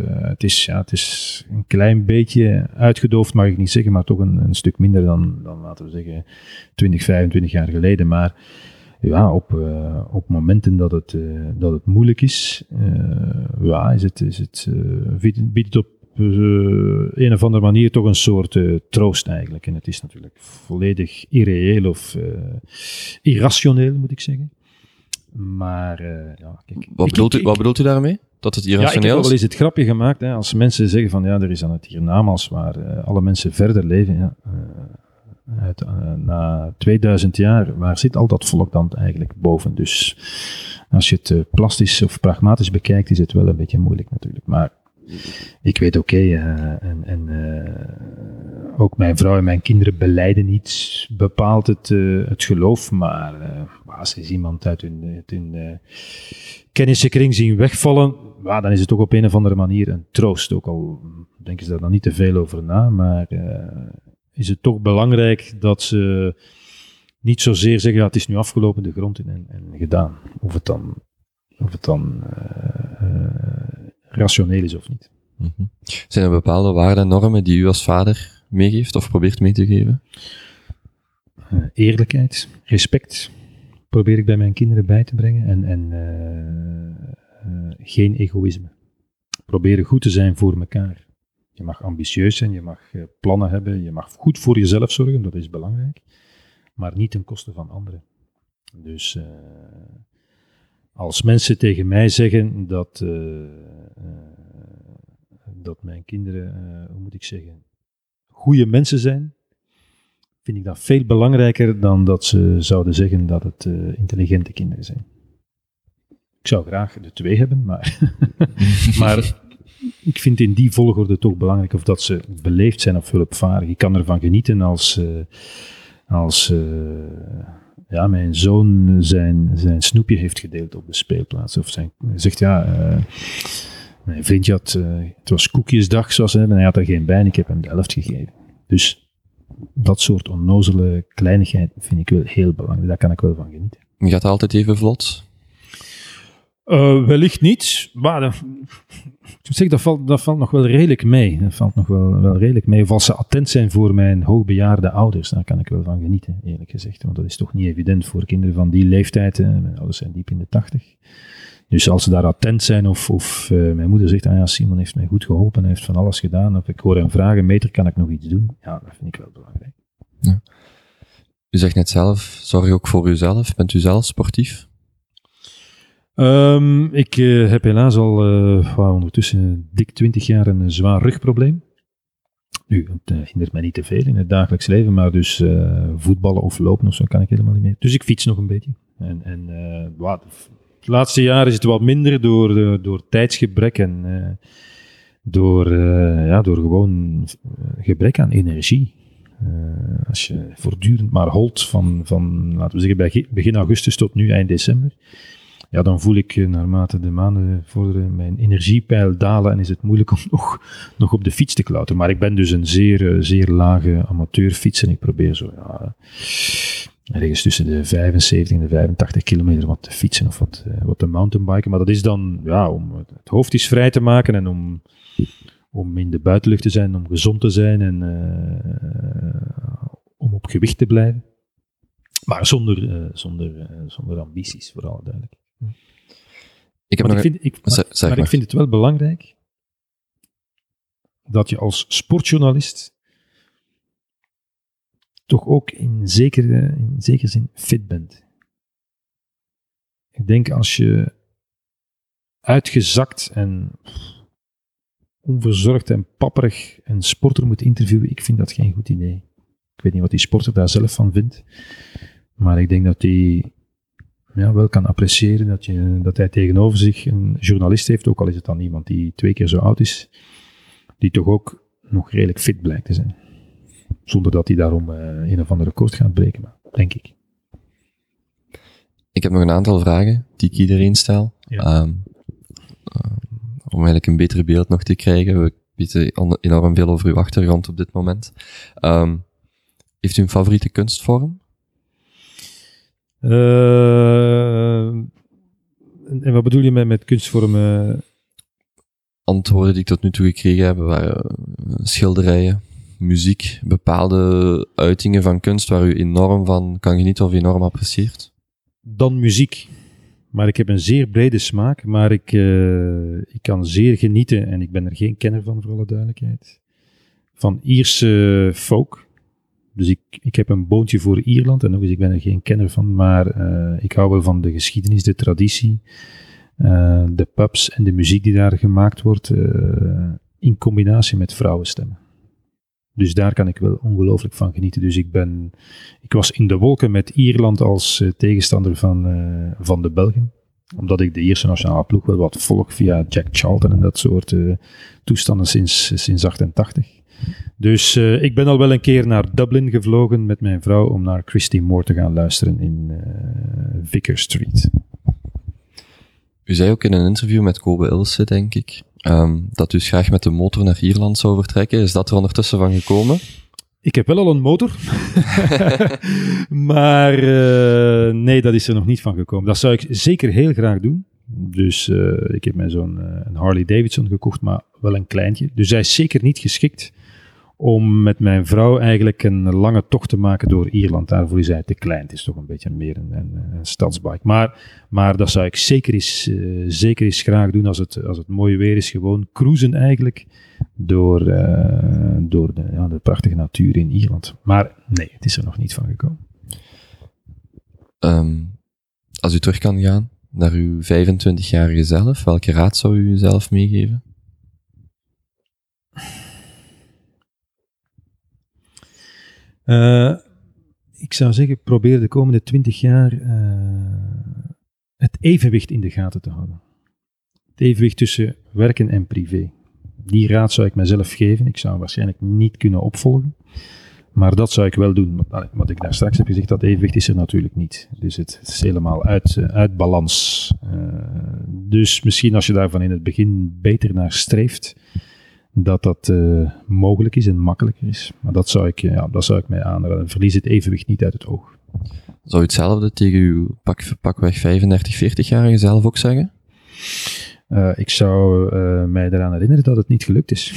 het, is, ja, het is een klein beetje uitgedoofd, mag ik niet zeggen, maar toch een, een stuk minder dan, dan, laten we zeggen, 20, 25 jaar geleden. Maar ja, op, uh, op momenten dat het, uh, dat het moeilijk is, uh, ja, is het, is het, biedt het op een of andere manier toch een soort troost eigenlijk. En het is natuurlijk volledig irreëel of irrationeel, moet ik zeggen. Maar ja, kijk. Wat bedoelt, u, wat bedoelt u daarmee? Dat het irrationeel ja, ik heb wel eens het grapje gemaakt. Hè, als mensen zeggen van ja, er is aan het hiernamaals waar alle mensen verder leven. Ja, uh, na 2000 jaar, waar zit al dat volk dan eigenlijk boven? Dus als je het uh, plastisch of pragmatisch bekijkt, is het wel een beetje moeilijk natuurlijk. Maar ik weet oké, eh, en, ook mijn vrouw en mijn kinderen beleiden niet bepaald het, het geloof, maar als ze iemand uit hun, uit kennissenkring zien wegvallen, dan is het toch op een of andere manier een troost. Ook al denken ze daar dan niet te veel over na, maar is het toch belangrijk dat ze niet zozeer zeggen, ja, het is nu afgelopen de grond in en, en gedaan. Of het dan, of het dan rationeel is of niet. Mhm. Zijn er bepaalde waarden en normen die u als vader meegeeft of probeert mee te geven? Uh, eerlijkheid, respect probeer ik bij mijn kinderen bij te brengen en, en uh, geen egoïsme. Proberen goed te zijn voor elkaar. Je mag ambitieus zijn, je mag plannen hebben, je mag goed voor jezelf zorgen, dat is belangrijk, maar niet ten koste van anderen. Dus als mensen tegen mij zeggen dat, uh, dat mijn kinderen, hoe moet ik zeggen, goede mensen zijn, vind ik dat veel belangrijker dan dat ze zouden zeggen dat het intelligente kinderen zijn. Ik zou graag de twee hebben, maar, maar ik vind in die volgorde toch belangrijk of dat ze beleefd zijn of hulpvaardig. Ik kan ervan genieten als, als ja, mijn zoon zijn, zijn snoepje heeft gedeeld op de speelplaats. Of zijn, zegt, ja, uh, mijn vriendje had, het was koekjesdag, zoals en hij had er geen bij en ik heb hem de helft gegeven. Dus dat soort onnozele kleinigheid vind ik wel heel belangrijk. Daar kan ik wel van genieten. Gaat altijd even vlot? Uh, wellicht niet, maar dat, zeg, dat, valt, dat valt nog wel redelijk mee. Dat valt nog wel, wel redelijk mee. Of als ze attent zijn voor mijn hoogbejaarde ouders, daar kan ik wel van genieten, eerlijk gezegd. Want dat is toch niet evident voor kinderen van die leeftijd. Mijn ouders zijn diep in de tachtig. Dus als ze daar attent zijn, of, of uh, mijn moeder zegt, ah ja, Simon heeft mij goed geholpen, hij heeft van alles gedaan, of ik hoor hem vragen, meter, kan ik nog iets doen? Ja, dat vind ik wel belangrijk. Ja. U zegt net zelf, zorg ook voor uzelf. Bent u zelf sportief? Um, ik uh, heb helaas al uh, ondertussen dik twintig jaar een zwaar rugprobleem. Nu, het uh, hindert mij niet te veel in het dagelijks leven, maar dus voetballen of lopen of zo kan ik helemaal niet meer. Dus ik fiets nog een beetje. En, en wat, het laatste jaar is het wat minder door, door tijdsgebrek en door, ja, door gewoon gebrek aan energie. als je voortdurend maar holt van, van, laten we zeggen, begin augustus tot nu, eind december ja, dan voel ik eh, naarmate de maanden vorderen mijn energiepeil dalen en is het moeilijk om nog, nog op de fiets te klauteren. Maar ik ben dus een zeer, eh, zeer lage amateurfiets en ik probeer zo, ja, ergens tussen de 75 en de 85 kilometer wat te fietsen of wat, eh, wat te mountainbiken. Maar dat is dan, ja, om het hoofd eens vrij te maken en om, om in de buitenlucht te zijn, om gezond te zijn en om op gewicht te blijven. Maar zonder, zonder, zonder ambities, vooral duidelijk. Ik heb maar ik vind, ik, maar, ik vind het wel belangrijk dat je als sportjournalist toch ook in zekere, in zekere zin fit bent. Ik denk als je uitgezakt en onverzorgd en papperig een sporter moet interviewen, ik vind dat geen goed idee. Ik weet niet wat die sporter daar zelf van vindt, maar ik denk dat die ja, wel kan appreciëren dat, je, dat hij tegenover zich een journalist heeft, ook al is het dan iemand die twee keer zo oud is, die toch ook nog redelijk fit blijkt te zijn. Zonder dat hij daarom uh, een of andere record gaat breken, maar, denk ik. Ik heb nog een aantal vragen die ik iedereen stel. Ja. Um, om eigenlijk een beter beeld nog te krijgen. We weten enorm veel over uw achtergrond op dit moment. Um, heeft u een favoriete kunstvorm? Uh, en wat bedoel je met, met kunstvormen? Antwoorden die ik tot nu toe gekregen heb waren eh, schilderijen, muziek, bepaalde uitingen van kunst waar u enorm van kan genieten of enorm apprecieert? Dan muziek. Maar ik heb een zeer brede smaak, maar ik, uh, ik kan zeer genieten, en ik ben er geen kenner van voor alle duidelijkheid, van Ierse folk. Dus ik, ik heb een boontje voor Ierland. En nog eens, ik ben er geen kenner van. Maar uh, ik hou wel van de geschiedenis, de traditie. Uh, de pubs en de muziek die daar gemaakt wordt. Uh, in combinatie met vrouwenstemmen. Dus daar kan ik wel ongelooflijk van genieten. Dus ik ben. Ik was in de wolken met Ierland als tegenstander van, van de Belgen. Omdat ik de eerste nationale ploeg wel wat volg via Jack Charlton en dat soort toestanden sinds, sinds 88. Dus uh, ik ben al wel een keer naar Dublin gevlogen met mijn vrouw om naar Christy Moore te gaan luisteren in uh, Vicker Street. U zei ook in een interview met Kobe Ilse, denk ik, um, dat u dus graag met de motor naar Ierland zou vertrekken. Is dat er ondertussen van gekomen? Ik heb wel al een motor, maar uh, nee, dat is er nog niet van gekomen. Dat zou ik zeker heel graag doen. Dus uh, ik heb mij zo'n uh, Harley Davidson gekocht, maar wel een kleintje. Dus hij is zeker niet geschikt om met mijn vrouw eigenlijk een lange tocht te maken door Ierland. Daarvoor is hij te klein. Het is toch een beetje meer een, een, stadsbike. Maar, maar dat zou ik zeker eens, uh, zeker eens graag doen als het, als het mooi weer is. Gewoon cruisen eigenlijk door, uh, door de, ja, de prachtige natuur in Ierland. Maar nee, het is er nog niet van gekomen. Um, als u terug kan gaan naar uw 25-jarige zelf, welke raad zou u zelf meegeven? Uh, ik zou zeggen, probeer de komende twintig jaar uh, het evenwicht in de gaten te houden. Het evenwicht tussen werken en privé. Die raad zou ik mezelf geven. Ik zou waarschijnlijk niet kunnen opvolgen. Maar dat zou ik wel doen. Wat ik daar straks heb gezegd, dat evenwicht is er natuurlijk niet. Dus het is helemaal uit, uit balans. Dus misschien als je daarvan in het begin beter naar streeft, dat dat uh, mogelijk is en makkelijker is. Maar dat zou ik, ja, dat zou ik mij aanraden. Verlies het evenwicht niet uit het oog. Zou je hetzelfde tegen uw pak, pakweg 35, 40-jarige zelf ook zeggen? Uh, ik zou uh, mij eraan herinneren dat het niet gelukt is.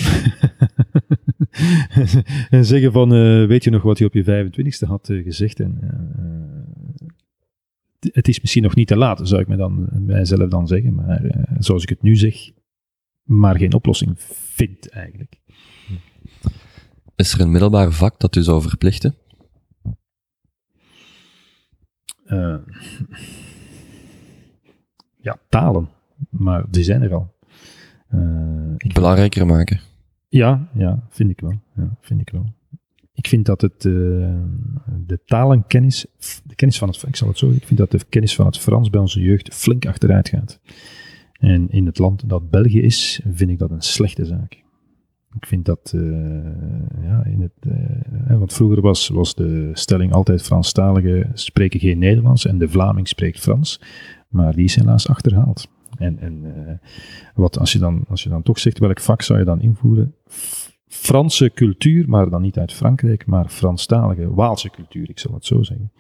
en zeggen van, uh, weet je nog wat je op je 25ste had gezegd? En, het is misschien nog niet te laat, zou ik mij dan, mijzelf dan zeggen. Maar zoals ik het nu zeg, maar geen oplossing vindt eigenlijk. Is er een middelbaar vak dat u zou verplichten? Uh, ja, talen. Maar die zijn er al. Uh, ik Belangrijker maken. Ja, ja, vind ik wel. Ja, vind ik wel. Ik vind dat het, uh, de talenkennis, de kennis van het, ik zal het zo ik vind dat de kennis van het Frans bij onze jeugd flink achteruit gaat. En in het land dat België is, vind ik dat een slechte zaak. Ik vind dat, uh, ja, in het, uh, want vroeger was, was de stelling altijd Franstaligen spreken geen Nederlands en de Vlaming spreekt Frans, maar die is helaas achterhaald. En, en uh, wat, als, je dan, als je dan toch zegt welk vak zou je dan invoeren? Franse cultuur, maar dan niet uit Frankrijk, maar Franstalige, Waalse cultuur, ik zal het zo zeggen.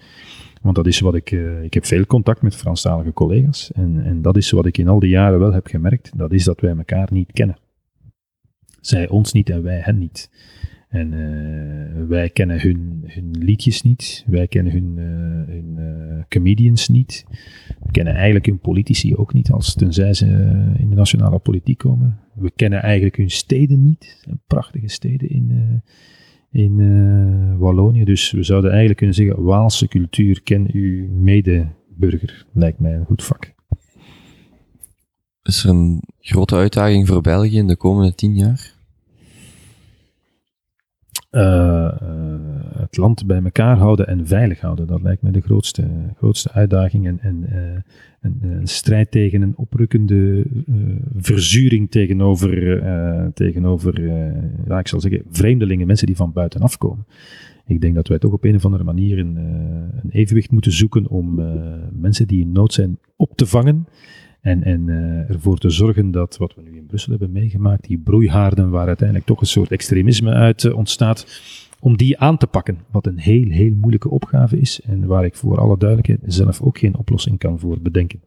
Want dat is wat ik, uh, ik heb veel contact met Franstalige collega's. En, en dat is wat ik in al die jaren wel heb gemerkt. Dat is dat wij elkaar niet kennen. Zij ons niet en wij hen niet. En uh, wij kennen hun, hun liedjes niet. Wij kennen hun, uh, hun comedians niet. We kennen eigenlijk hun politici ook niet, als tenzij ze in de nationale politiek komen. We kennen eigenlijk hun steden niet. Prachtige steden in in uh, Wallonië. Dus we zouden eigenlijk kunnen zeggen, Waalse cultuur, ken uw medeburger, lijkt mij een goed vak. Is er een grote uitdaging voor België in de komende tien jaar? Uh, uh, het land bij elkaar houden en veilig houden, dat lijkt me de grootste, grootste uitdaging. En, en een, een, strijd tegen een oprukkende verzuring tegenover, tegenover ja, ik zal zeggen, vreemdelingen, mensen die van buitenaf komen. Ik denk dat wij toch op een of andere manier een, een evenwicht moeten zoeken om mensen die in nood zijn op te vangen en, en uh, ervoor te zorgen dat wat we nu in Brussel hebben meegemaakt, die broeihaarden waar uiteindelijk toch een soort extremisme uit uh, ontstaat, om die aan te pakken. Wat een heel, heel moeilijke opgave is en waar ik voor alle duidelijkheid zelf ook geen oplossing kan voor bedenken.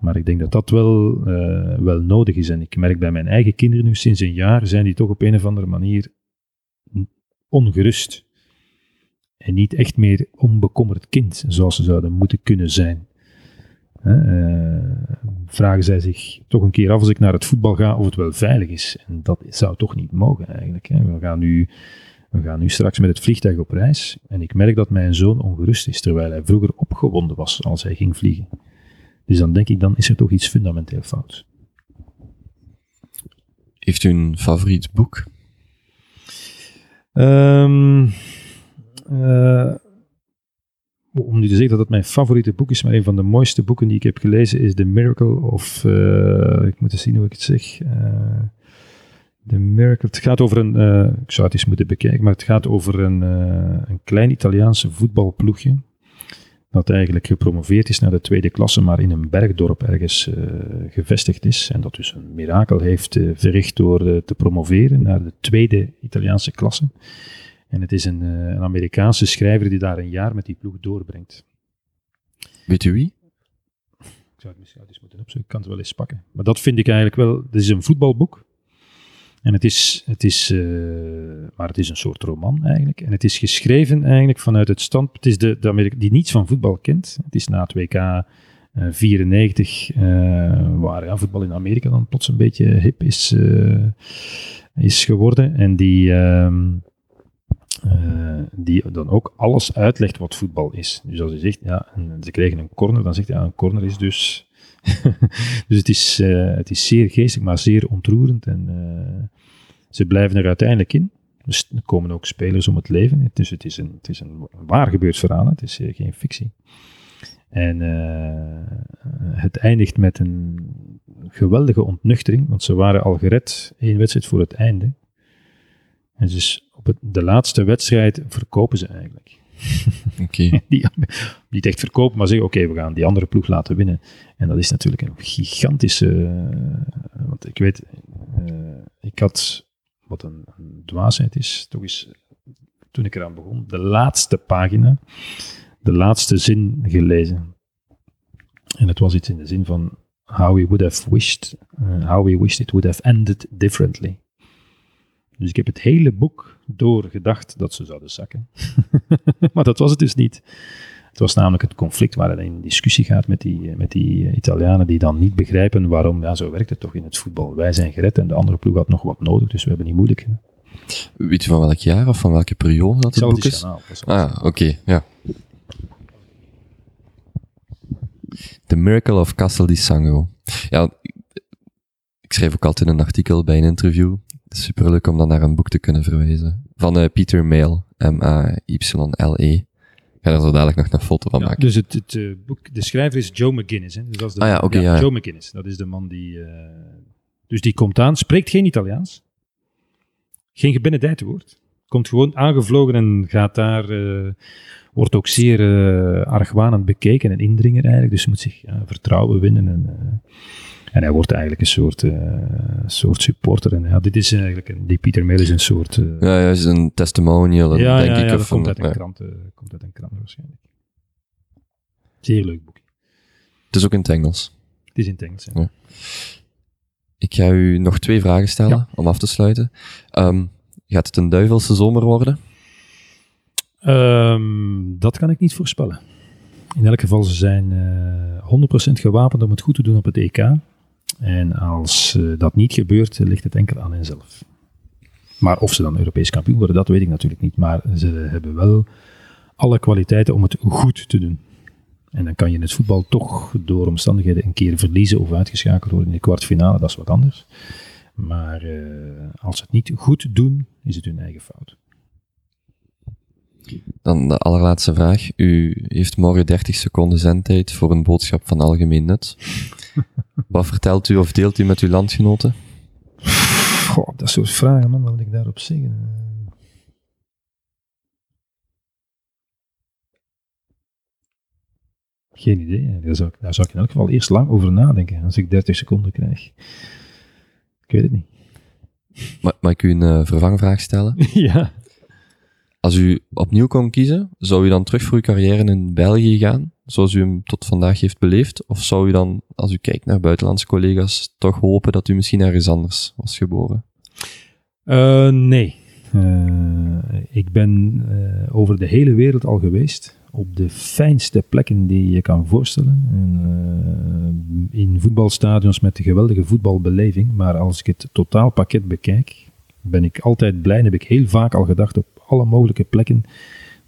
Maar ik denk dat dat wel, uh, wel nodig is. En ik merk bij mijn eigen kinderen nu sinds een jaar, zijn die toch op een of andere manier ongerust. En niet echt meer onbekommerd kind, zoals ze zouden moeten kunnen zijn. Uh, vragen zij zich toch een keer af als ik naar het voetbal ga of het wel veilig is. En dat zou toch niet mogen eigenlijk. Hè. We, gaan nu, we gaan nu straks met het vliegtuig op reis en ik merk dat mijn zoon ongerust is, terwijl hij vroeger opgewonden was als hij ging vliegen. Dus dan denk ik, dan is er toch iets fundamenteel fout. Heeft u een favoriet boek? Um, uh, om nu te zeggen dat het mijn favoriete boek is, maar een van de mooiste boeken die ik heb gelezen is The Miracle of, uh, ik moet eens zien hoe ik het zeg. Uh, The Miracle. Het gaat over een, uh, ik zou het eens moeten bekijken, maar het gaat over een, een klein Italiaanse voetbalploegje. Dat eigenlijk gepromoveerd is naar de tweede klasse, maar in een bergdorp ergens gevestigd is. En dat dus een mirakel heeft verricht door te promoveren naar de tweede Italiaanse klasse. En het is een, eh, een Amerikaanse schrijver die daar een jaar met die ploeg doorbrengt. Weet u wie? Ik zou het misschien eens moeten opzoeken, ik kan het wel eens pakken. Maar dat vind ik eigenlijk wel, het is een voetbalboek. En het is, het is uh, maar het is een soort roman eigenlijk. En het is geschreven eigenlijk vanuit het stand, het is de, de Amerika die niets van voetbal kent. Het is na het WK uh, 94, uh, waar ja, voetbal in Amerika dan plots een beetje hip is, uh, is geworden. En die... Uh, uh, die dan ook alles uitlegt wat voetbal is. Dus als je zegt, ja, ze kregen een corner, dan zegt hij, ja, een corner is dus... dus het is, uh, het is zeer geestig, maar zeer ontroerend. En uh, ze blijven er uiteindelijk in. Dus er komen ook spelers om het leven. Dus het is een, het is een waar gebeurd verhaal, het is geen fictie. En het eindigt met een geweldige ontnuchtering, want ze waren al gered één wedstrijd voor het einde. En dus op de laatste wedstrijd verkopen ze eigenlijk. Oké. niet echt verkopen, maar zeggen: oké, we gaan die andere ploeg laten winnen. En dat is natuurlijk een gigantische. Uh, want ik weet, uh, ik had wat een, een, dwaasheid is, toch eens toen ik eraan begon, de laatste pagina, de laatste zin gelezen. En het was iets in de zin van: how we would have wished, uh, how we wished it would have ended differently. Dus ik heb het hele boek doorgedacht dat ze zouden zakken. maar dat was het dus niet. Het was namelijk het conflict waar hij in discussie gaat met die, met die Italianen die dan niet begrijpen waarom, ja, zo werkt het toch in het voetbal. Wij zijn gered en de andere ploeg had nog wat nodig, dus we hebben niet moeilijk. Weet je van welk jaar of van welke periode dat het boek is? Kanaal, ah, oké, okay, ja. The Miracle of Castel di Sangro. Ja, ik schreef ook altijd een artikel bij een interview superleuk om dan naar een boek te kunnen verwijzen. Van uh, Peter Mail, M-A-Y-L-E. Ik ga er zo dadelijk nog een foto van ja, maken. Dus het, het uh, boek, de schrijver is Joe McGuinness. Hè? Dus dat is de ah ja, oké. Okay, ja, Joe McGuinness, dat is de man die... Uh, dus die komt aan, spreekt geen Italiaans. Geen gebenedijde woord. Komt gewoon aangevlogen en gaat daar... wordt ook zeer argwanend bekeken en indringer eigenlijk. Dus moet zich vertrouwen winnen en... En hij wordt eigenlijk een soort, uh, soort supporter. En ja, dit is eigenlijk, een, die Pieter Mail is een soort... Uh, ja, hij is een testimonial, ja, denk ja, ik. Ja, dat komt uit, een, krant, uh, komt uit een krant waarschijnlijk. Zeer leuk boek. Het is ook in het Engels. Het is in het Engels, ja. ja. Ik ga u nog twee vragen stellen, om af te sluiten. Um, gaat het een duivelse zomer worden? Um, dat kan ik niet voorspellen. In elk geval, ze zijn uh, 100% gewapend om het goed te doen op het EK. En als uh, dat niet gebeurt, ligt het enkel aan henzelf. Maar of ze dan Europees kampioen worden, dat weet ik natuurlijk niet. Maar ze hebben wel alle kwaliteiten om het goed te doen. En dan kan je in het voetbal toch door omstandigheden een keer verliezen of uitgeschakeld worden in de kwartfinale, dat is wat anders. Maar uh, als ze het niet goed doen, is het hun eigen fout. Dan de allerlaatste vraag. U heeft morgen 30 seconden zendtijd voor een boodschap van algemeen nut. Wat vertelt u of deelt u met uw landgenoten? Goh, dat soort vragen, man, wat moet ik daarop zeggen? Geen idee. Daar zou, ik, daar zou ik in elk geval eerst lang over nadenken als ik 30 seconden krijg. Ik weet het niet. Ma mag ik u een uh, vervangvraag stellen? ja. Als u opnieuw kon kiezen, zou u dan terug voor uw carrière in België gaan, zoals u hem tot vandaag heeft beleefd? Of zou u dan, als u kijkt naar buitenlandse collega's, toch hopen dat u misschien ergens anders was geboren? Uh, nee. Uh, ik ben uh, over de hele wereld al geweest. Op de fijnste plekken die je kan voorstellen. En, in voetbalstadions met de geweldige voetbalbeleving. Maar als ik het totaalpakket bekijk, ben ik altijd blij en heb ik heel vaak al gedacht op alle mogelijke plekken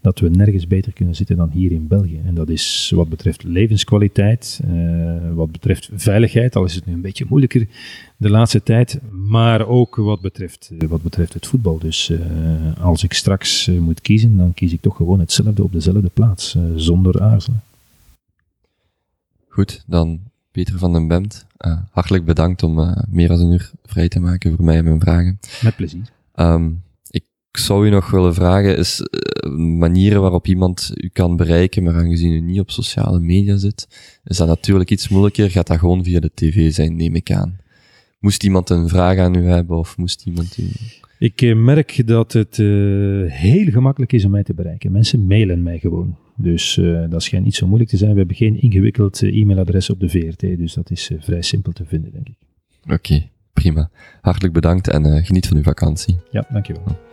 dat we nergens beter kunnen zitten dan hier in België. En dat is wat betreft levenskwaliteit, uh, wat betreft veiligheid, al is het nu een beetje moeilijker de laatste tijd, maar ook wat betreft, uh, wat betreft het voetbal. Dus uh, als ik straks moet kiezen, dan kies ik toch gewoon hetzelfde op dezelfde plaats, zonder aarzelen. Goed, dan Peter van den Bemt, hartelijk bedankt om meer dan een uur vrij te maken voor mij en mijn vragen. Met plezier. Um, ik zou u nog willen vragen, is uh, manieren waarop iemand u kan bereiken, maar aangezien u niet op sociale media zit, is dat natuurlijk iets moeilijker. Gaat dat gewoon via de tv zijn, neem ik aan. Moest iemand een vraag aan u hebben of moest iemand u... Ik uh, merk dat het uh, heel gemakkelijk is om mij te bereiken. Mensen mailen mij gewoon. Dus dat schijnt niet zo moeilijk te zijn. We hebben geen ingewikkeld e-mailadres op de VRT, dus dat is vrij simpel te vinden, denk ik. Oké, okay, prima. Hartelijk bedankt en geniet van uw vakantie. Ja, dankjewel.